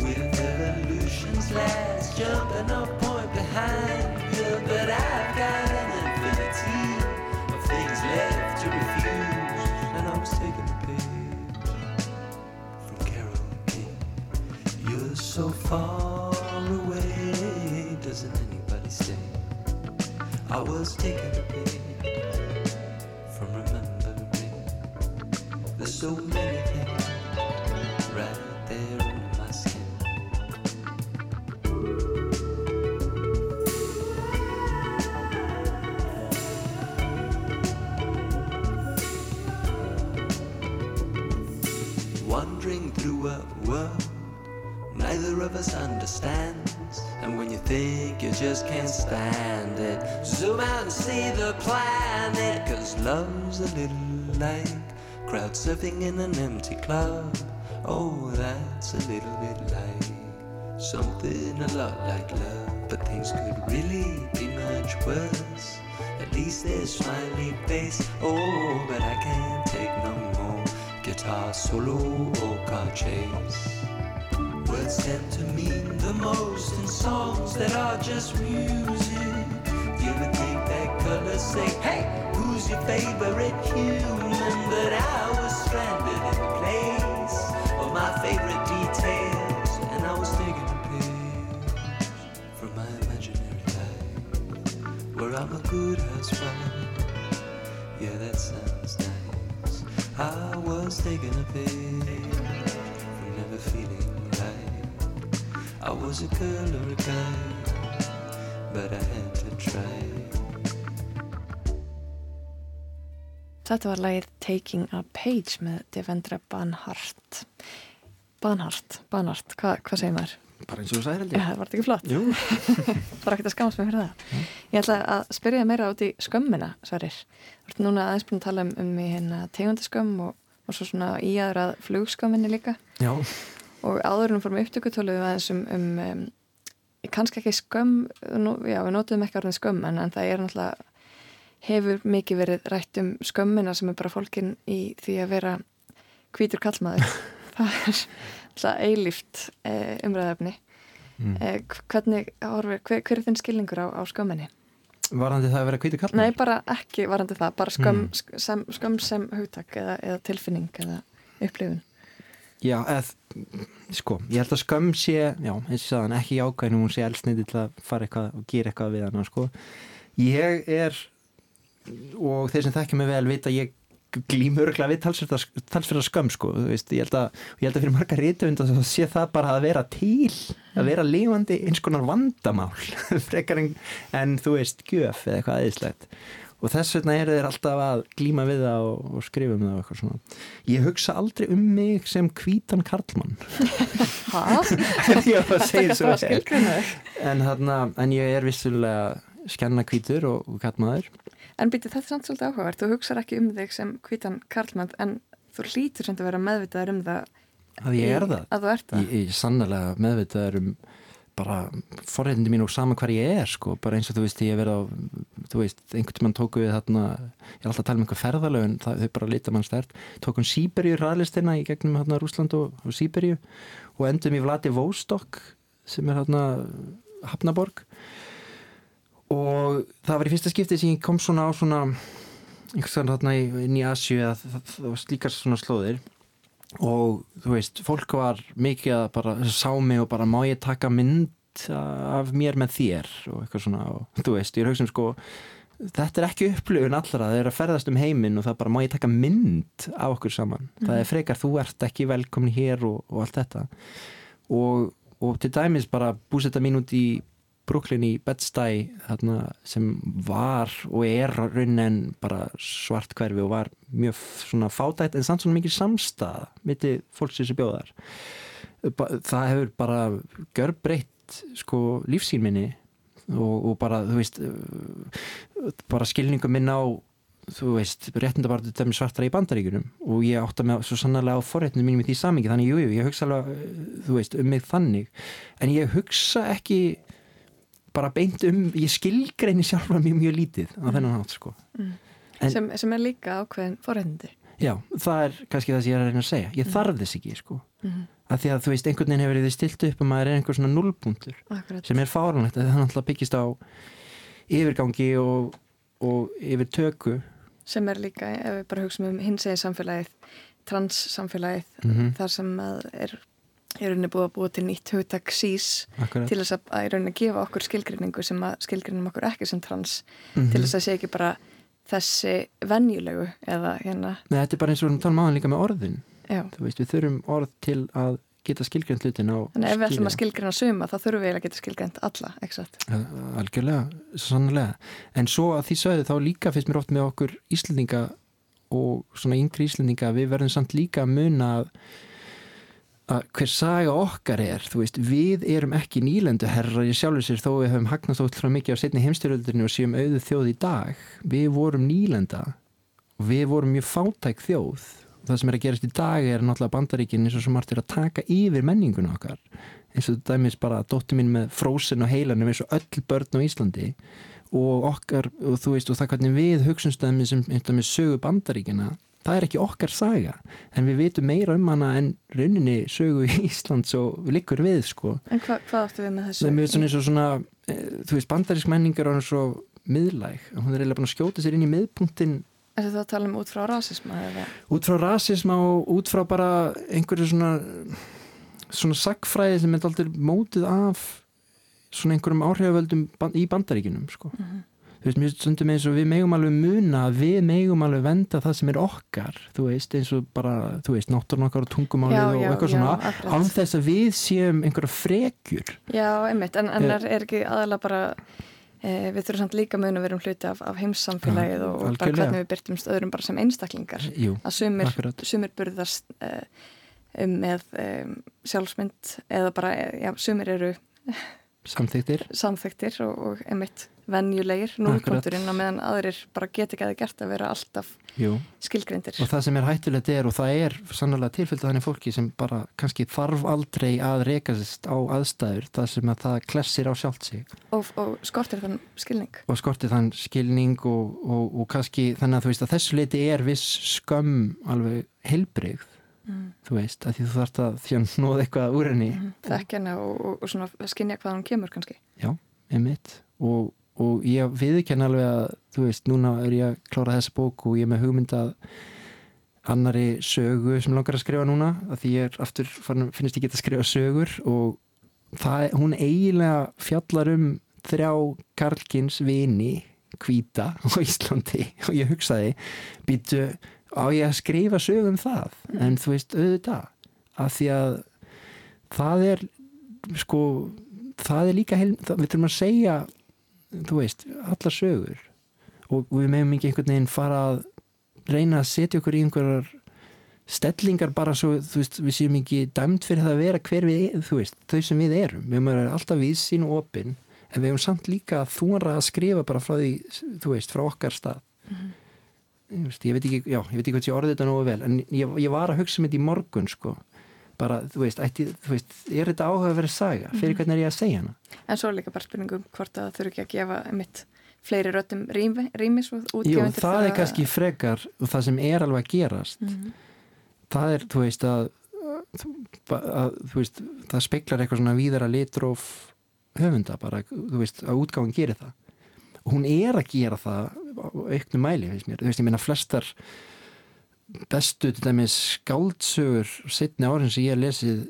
with evolution's last jumping up point behind her. But I've got an infinity of things left to refuse, and I was taking a page from Carol King. You're so far doesn't anybody say? I was taking a page from remembering. There's so many things right there under my skin. Wandering through a world neither of us understands. And when you think you just can't stand it, zoom out and see the planet. Cause love's a little like crowd surfing in an empty club. Oh, that's a little bit like something a lot like love. But things could really be much worse. At least there's smiley face. Oh, but I can't take no more guitar solo or car chase. Words tend to mean the most in songs that are just music. Think that colors say, hey, who's your favorite human? But I was stranded in place of my favorite details, and I was taking a page from my imaginary life, where I'm a good husband. Yeah, that sounds nice. I was taking a page from never feeling. I was a girl or a guy, but I had to try. Þetta var lagið Taking a Page með Devendra Banhart. Banhart, Banhart, Hva, hvað segir maður? Bara eins og þú sagði heldur. Já, það var ekki flott. Jú. Bara ekkert að skamast mig fyrir það. Mm. Ég ætla að spyrja það meira út í skömmina, Sverrir. Þú ert núna aðeins búin að tala um, um í hérna tegundaskömm og, og svo svona í aðrað flugskömminni líka. Já. Og áður en fórum upptökutölu aðeins um, um, um kannski ekki skömm, já, við notum ekki orðin skömm, en, en það er náttúrulega hefur mikið verið rætt um skömmina sem er bara fólkin í því að vera hvítur kallmaður það er, alla eilíft eh, umræðafni mm. eh, hvernig, hver, hver er þinn skilningur á, á skömminni? Varandi það að vera kvíti kallmenn? Nei, bara ekki varandi það, bara skömm mm. skömm sem hugtak eða, eða tilfinning eða upplifun Já, eð, sko, ég held að skömm sé, já, eins og sagðan, ekki ákvæðinu, hún sé elsniti til að fara eitthvað og gera eitthvað við hana, sko. Ég er, og þeir sem þekkja mig vel vita, ég glýmur örglega við talsverða skömm sko, veist, ég, held að, ég held að fyrir marga rítuvind að sé það bara að vera til að vera lifandi eins konar vandamál frekar en, en þú veist gjöf eða eitthvað aðeinslegt og þess vegna eru þeir alltaf að glýma við það og, og skrifa um það og eitthvað svona. Ég hugsa aldrei um mig sem kvítan Karlmann. En, en ég er vissulega skenna kvítur og, og kattmaður En býti þetta er samt svolítið áhugavert, þú hugsaður ekki um þig sem hvítan karlmann en þú hlýtur sem að vera meðvitaður um það að ég er það, að þú ert það. Ég, ég sannlega meðvitaður um bara forreitindi mín og saman hver ég er sko, bara eins og þú veist ég verið á þú veist, einhvern tímann tóku við þarna ég er alltaf að tala um einhver ferðalögun þau bara lita mann stert, tókum Sýberju ræðlistina í gegnum hérna Rúsland og, og Sýberju og endum í Vladi Vostok sem er hérna Hafnaborg. Og það var í fyrsta skipti sem ég kom svona á svona einhvern veginn inn í Asju að það var slíkar svona slóðir og þú veist, fólk var mikið að bara sá mig og bara má ég taka mynd af mér með þér og eitthvað svona og þú veist, ég er haugstum sko þetta er ekki upplöfun allra, það er að ferðast um heiminn og það bara má ég taka mynd á okkur saman, mm. það er mhm. frekar þú ert ekki velkomin hér og, og allt þetta og, og til dæmis bara búsetta mín út í Brooklyn í Bed-Stuy sem var og er raunin bara svart hverfi og var mjög svona fátætt en samt svona mikið samstað mitti fólksins sem bjóðar það hefur bara gör breytt sko lífsýnminni og, og bara þú veist bara skilningum minn á þú veist, réttindabartu dæmi svartara í bandaríkunum og ég átta mig svo sannarlega á forréttinu mínum í því samingi, þannig jújú, jú, ég hugsa alveg þú veist, um mig þannig. En ég hugsa ekki bara beint um, ég skilgreini sjálfa mjög mjög lítið á þennan hátt sko. mm. en, sem, sem er líka ákveðin forhendir já, það er kannski það sem ég er að reyna að segja ég mm. þarf þess ekki sko. mm. að því að þú veist, einhvern veginn hefur þið stilt upp og maður er einhver svona nullbúndur sem er fáranlegt að það náttúrulega byggist á yfirgangi og, og yfir tökku sem er líka, ef við bara hugsaum um hins egið samfélagið trans samfélagið -hmm. þar sem er í rauninni búið að búa til nýtt hugtak sís til þess að, að í rauninni gefa okkur skilgrinningu sem að skilgrinnum okkur ekki sem trans mm -hmm. til þess að sé ekki bara þessi venjulegu eða hérna. Nei, þetta er bara eins og við talum aðan líka með orðin. Veist, við þurfum orð til að geta skilgrind hlutin á Þannig ef við ætlum að skilgrinda suma þá þurfum við að geta skilgrind alla, exakt. Algjörlega, sannlega en svo að því sögðu þá líka finnst mér oft með okkur íslendinga og svona yngri íslendinga við verðum samt líka að muna að að hver saga okkar er veist, við erum ekki nýlendu herra í sjálfur sér þó við höfum hagnast ótrúlega mikið á setni heimstyröldurinu og séum auðu þjóð í dag. Við vorum nýlenda og við vorum mjög fátæk þjóð. Og það sem er að gerast í dag er náttúrulega bandaríkinn eins og svo margt er að taka yfir menningun okkar. Eins og dæmis bara dóttir mín með frósin og heilanum eins og öll börn á Íslandi og okkar og þú veist og það hvernig við hugsunstæðum sem með sögu bandaríkina það er ekki okkar saga en við vitum meira um hana en rauninni sögu í Íslands og við likur við sko. En hva, hvað áttu við með þessu? Það er svona eins og svona e, þú veist, bandarísk menningar er svo miðlæg, hún er eiginlega búin að skjóta sér inn í miðpunktin Er þetta að tala um út frá rásisma? Út frá rásisma og út frá bara einhverju svona svona sagfræði sem er alltaf mótið af svona einhverjum áhrifavöldum í bandaríkinum sko. Mm -hmm þú veist, mjög stundum eins og við megum alveg muna við megum alveg venda það sem er okkar þú veist, eins og bara, þú veist náttúrun okkar og tungumálið já, og já, eitthvað svona án þess að við séum einhverja frekjur. Já, einmitt, en, en er, er ekki aðalega bara e, við þurfum samt líka muna að vera um hluti af, af heimssamfélagið ja, og algjörlega. bara hvernig við byrtumst öðrum bara sem einstaklingar. Jú, að sumir, sumir burðast e, um með e, sjálfsmynd eða bara, já, sumir eru samþyktir, samþyktir og, og einmitt venjulegir núlkonturinn og meðan aðrir bara get ekki að það gert að vera alltaf Jú. skilgreindir. Og það sem er hættulegt er og það er sannlega tilfylgð þannig fólki sem bara kannski þarf aldrei að rekast á aðstæður það sem að það klessir á sjálft sig. Og, og skortir þann skilning. Og skortir þann skilning og, og kannski þannig að þú veist að þessu leiti er viss skömm alveg heilbreyð Mm. þú veist, að því þú þarft að því að nóða eitthvað úr henni Mm. Þekkja hana og, og, og svona skinja hvað hún kemur kannski. Já, einmitt og, og ég viðkenn alveg að þú veist, núna er ég að klára þessa bók og ég er með hugmynd að annari sögu sem langar að skrifa núna að því ég er aftur, finnst ég geta að skrifa sögur og það, hún eiginlega fjallar um þrjá Karlkins vini kvíta á Íslandi og ég hugsaði býtu á ég að skrifa sögum það? En þú veist auðvitað að því að það er sko það er líka heil, það, við þurfum að segja þú veist, allar sögur. Og við meðum ekki einhvern veginn fara að reyna að setja okkur í einhverjar stellingar bara svo þú veist, við séum ekki dæmt fyrir það að vera hver við, þú veist, þau sem við erum. Við erum alltaf við sín og opinn en við hefum samt líka að þúra að skrifa bara frá því, þú veist, frá okkar stað. Ég, veist, ég veit ekki já, ég veit ekki hvað ég orðið þetta nógu vel en ég, ég var að hugsa um þetta í morgun sko. Bara, þú veist, ætti, þú veist er þetta áhuga að vera saga, fyrir Mhm. hvernig er ég að segja hana? En svo er líka bara spurningum hvort að það þurfi ekki að gefa mitt fleiri röttum rými, rými svo Jú, útgefundir það er kannski frekar og það sem er alveg að gerast. Mhm. það er, þú veist að, að, þú veist, það speklar eitthvað svona víðara litróf höfunda bara, þú veist, að útgáðan gerir það. Og hún er að gera það á auknum mæli, veist mér, þú veist, ég meina flestar bestu til dæmis skáldsögur setni árin sem ég hef lesið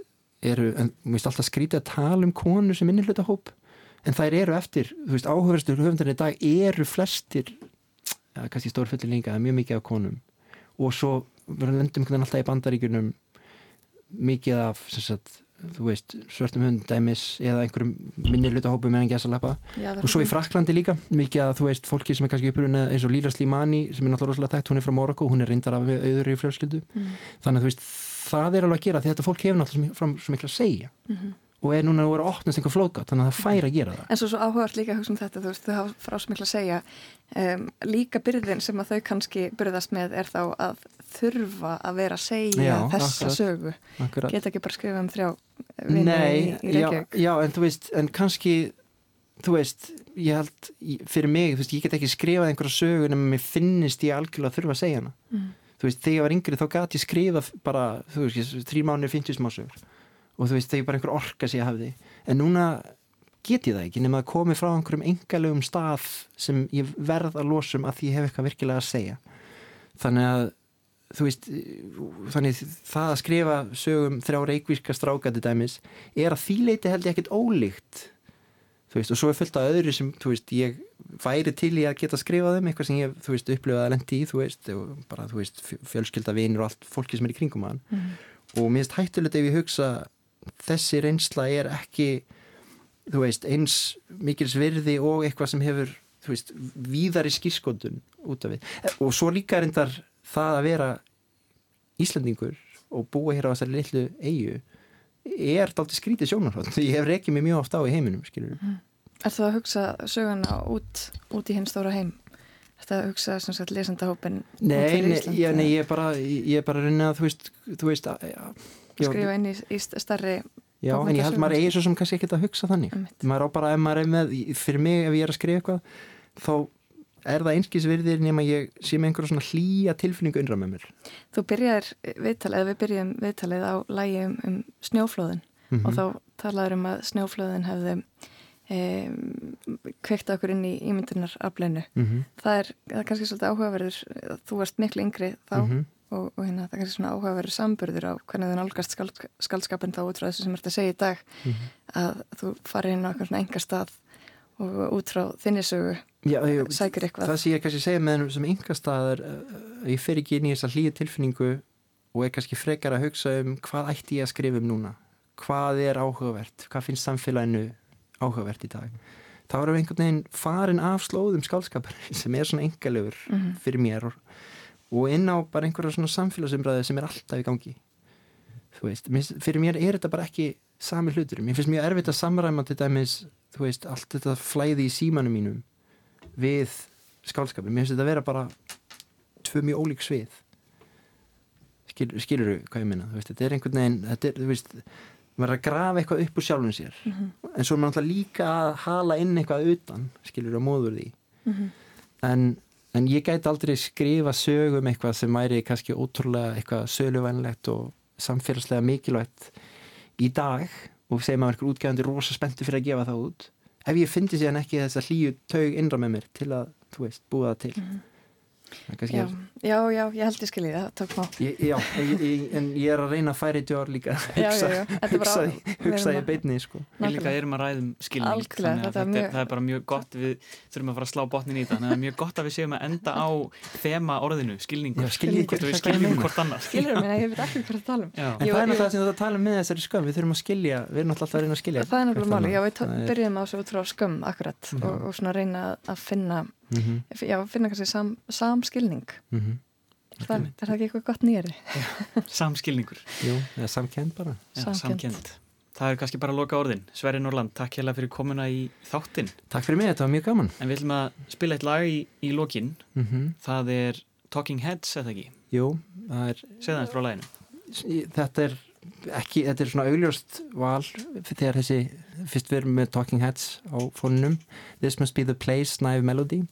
eru, en þú veist, alltaf skrítið að tala um konur sem minni hluta hóp en þær eru eftir, þú veist, áhugaverstur höfundarinn í dag eru flestir ja, kannski stór fullinlinga, mjög mikið af konum. Og svo verður lendum alltaf í bandaríkunum mikið af sagt, þú veist, svörtum hund dæmis eða einhverjum minni hlutahópum meðan gæsa lappa. Já, það er og svo í Fraklandi líka mikið að þú veist, fólki sem er kannski uppruna eins og Líla Slimani sem er náttúrulega rosalega þekkt, hún er frá Morocco hún er reyndar af auður í fjölskyldu. Mm. þannig að þú veist, það er alveg að gera því þetta fólk hefur náttúrulega svo miklu að segja. Mhm. og er núna að vera að opnast einhver flókat þannig að það fær að gera það. En svo, svo áhugavert líka að hugsa um þetta, þú veist, þau frá um, líka byrðin sem að þau kannski byrðast með er þá að þurfa að vera að segja Já, þessa akkurat. sögu Akkurat. geta ekki bara skrifa um þrjá vinni Nei, í, í já, Reykjavík já, en þú veist, en kannski þú veist, ég held fyrir mig, þú veist, ég get ekki skrifað einhverja sögu nema mér finnist ég algjörlega að þurfa að segja hana Mm. þú veist, þegar ég var yngri þá gat ég skrifa bara, þú veist, þrý mánuðir 50 smásögur og þú veist, þegar bara einhver orka sem ég hafði, en núna get ég það ekki, nema að komi frá einhverjum engalegum stað sem ég verð að losum að því ég hef eitthvað virkilega að segja þannig að þú veist, þannig það að skrifa sögum þrjá reikvíska strákandi dæmis er að því leiti held ég ekkert ólíkt þú veist, og svo er fullt af öðru sem, þú veist, ég væri til í að geta skrifað um eitthvað sem ég, þú veist, upplifað að lendi í, þú veist, og bara, þú veist, fjölskylda vinir og allt fólki sem er í kringum hann Mhm. og mér finnst hættulegt ef ég hugsa þessi reynsla er ekki þú veist, eins mikils virði og eitthvað sem hefur þú veist, víðari skýrskondun út af við, og svo líka reyndar það að vera Íslandingur og búa hér á þessari litlu eigu er dálítið skrítið sjónarhótt ég hef reykið mig mjög oft á í heiminum skilur Er það að hugsa söguna út, út í hinn stóra heim? Er það að hugsa sem sagt lesendahópin Nei, nei, já, nei, ég er bara ég er bara að reyna að þú veist, þú veist að, já, já, skrifa inn í, í starri Já, en ég held maður eigi svo sem kannski ekkert að hugsa þannig. Maður á bara, ef maður er með fyrir mig, ef ég er að skrifa eitthvað þá er það einskísvirðir nema ég sé með einhverja svona hlýja tilfinningu innra með mér Þú byrjar viðtalið, eða við byrjum viðtalið á lægi um, um snjóflóðin Mhm. og þá talaður um að snjóflóðin hefði um, kveikt okkur inn í ímyndunar afleinu. Mhm. Það, er, það er kannski svolítið áhugaverður, þú varst miklu yngri þá Mhm. og, og hérna það er kannski svona áhugaverður samburður á hvernig þú nálgast skald, skaldskapin þá út frá þessu sem er að segja í dag Mhm. að þú farir inn á eitthvað svona enga stað og út frá þinni sögu Já, ég, sækir eitthvað. það sem ég kannski segja með sem yngastæðar ég fer ekki inn í þessa hlýja tilfinningu og er kannski frekar að hugsa um hvað ætti ég að skrifa um núna hvað er áhugavert, hvað finnst samfélaginu áhugavert í dag þá erum við einhvern veginn farin af slóðum skálskapar sem er svona engalöfur Mhm. fyrir mér og, og inn á bara einhverja svona samfélagsumræði sem er alltaf í gangi þú veist, fyrir mér er þetta bara ekki sami hlutur, mér finnst mjög erfitt að samræma til dæmis, þú veist, allt þetta flæði í símanum mínum við skálskapin, mér finnst þetta að vera bara tvö mjög ólík svið. Skil, skilur þú hvað ég minna, þú veist, þetta er einhvern veginn þetta er, þú veist, maður er að grafa eitthvað upp úr sjálfum sér, Mhm. en svo er maður náttúrulega líka að hala inn eitthvað utan skilur þú, móður því. Mhm. en, en ég gæti aldrei skrifa sögum eitthvað sem væri kannski ótrúlega eitthvað söluvænlegt og samfélagslega mikilvægt í dag og segjum að einhver útgæðandi rosa spenntu fyrir að gefa það út ef ég fyndi síðan ekki þess að hlýju taug innra með mér til að, þú veist, búa það til mm -hmm. Já, já, já, ég held ég skilji það, tók má ég, Já, ég, ég, en ég er að reyna að færi djór líka. Hugsaði hugsa beitni sko. Við líka erum að ræðum skilning Alklega, það, er mjög... það er bara mjög gott við þurfum að fara að slá botnin í það þannig að það er mjög gott að við séum að enda á þema orðinu, skilningur. Við skiljum hvort annars Skiljurum minna, ég veit ekki hvað það tala um. Já. En það er náttúrulega sem þú tala um með þessari skömm við þurfum að skilja, við erum náttúrulega að reyna að skilja Á mm -hmm. já, finna kannski sam, samskilning mm -hmm. það, er það ekki eitthvað gott nýjari? Samskilningur Jú, eða samkend bara já, samkend. Það er kannski bara að loka orðin Sverri Norland, takk hella fyrir komuna í þáttin Takk fyrir mig, þetta var mjög gaman En við ætlum að spila eitt lag í, í lokin mm -hmm. Það er Talking Heads, eða ekki? Jú, það er Segð það frá læginu Þetta er ekki, þetta er svona augljóst val þegar þessi fyrst við erum með Talking Heads á fónunum This Must Be The Place, Naive Melody.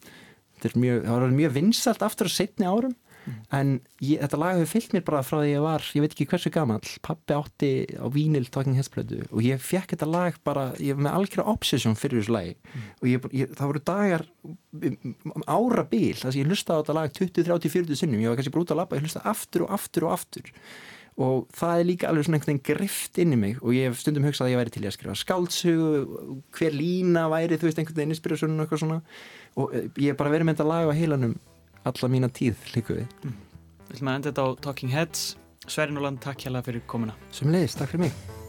Þetta er mjög, það var mjög vinsalt aftur á setni árum. Mm. en ég, þetta lag hefur fyllt mér bara frá því ég var ég veit ekki hversu gammal, pappi átti á vínil Talking Heads plödu og ég fekk þetta lag bara, ég var með algjörða obsession fyrir þessu lagi. Mm. og ég, ég, það voru dagar ára bíl, þess að ég hlusta á þetta lag 20, 30, 40 sinnum, ég var kannski brúta að lappa ég hlusta aftur og aftur og aftur og það er líka alveg svona einhvern veginn grift inn í mig. Og ég hef stundum hugsað að ég væri til að skrifa skáldsögu, hver lína væri þú veist einhvern veginn inspirasjónun og eitthvað svona. Og eh, ég hef bara verið með þetta lag á heilanum alla mína tíð líka við. Mm. Við ætlum að enda þetta á Talking Heads. Sverri Núland, takk hjá það fyrir komuna. Sumleis, takk fyrir mig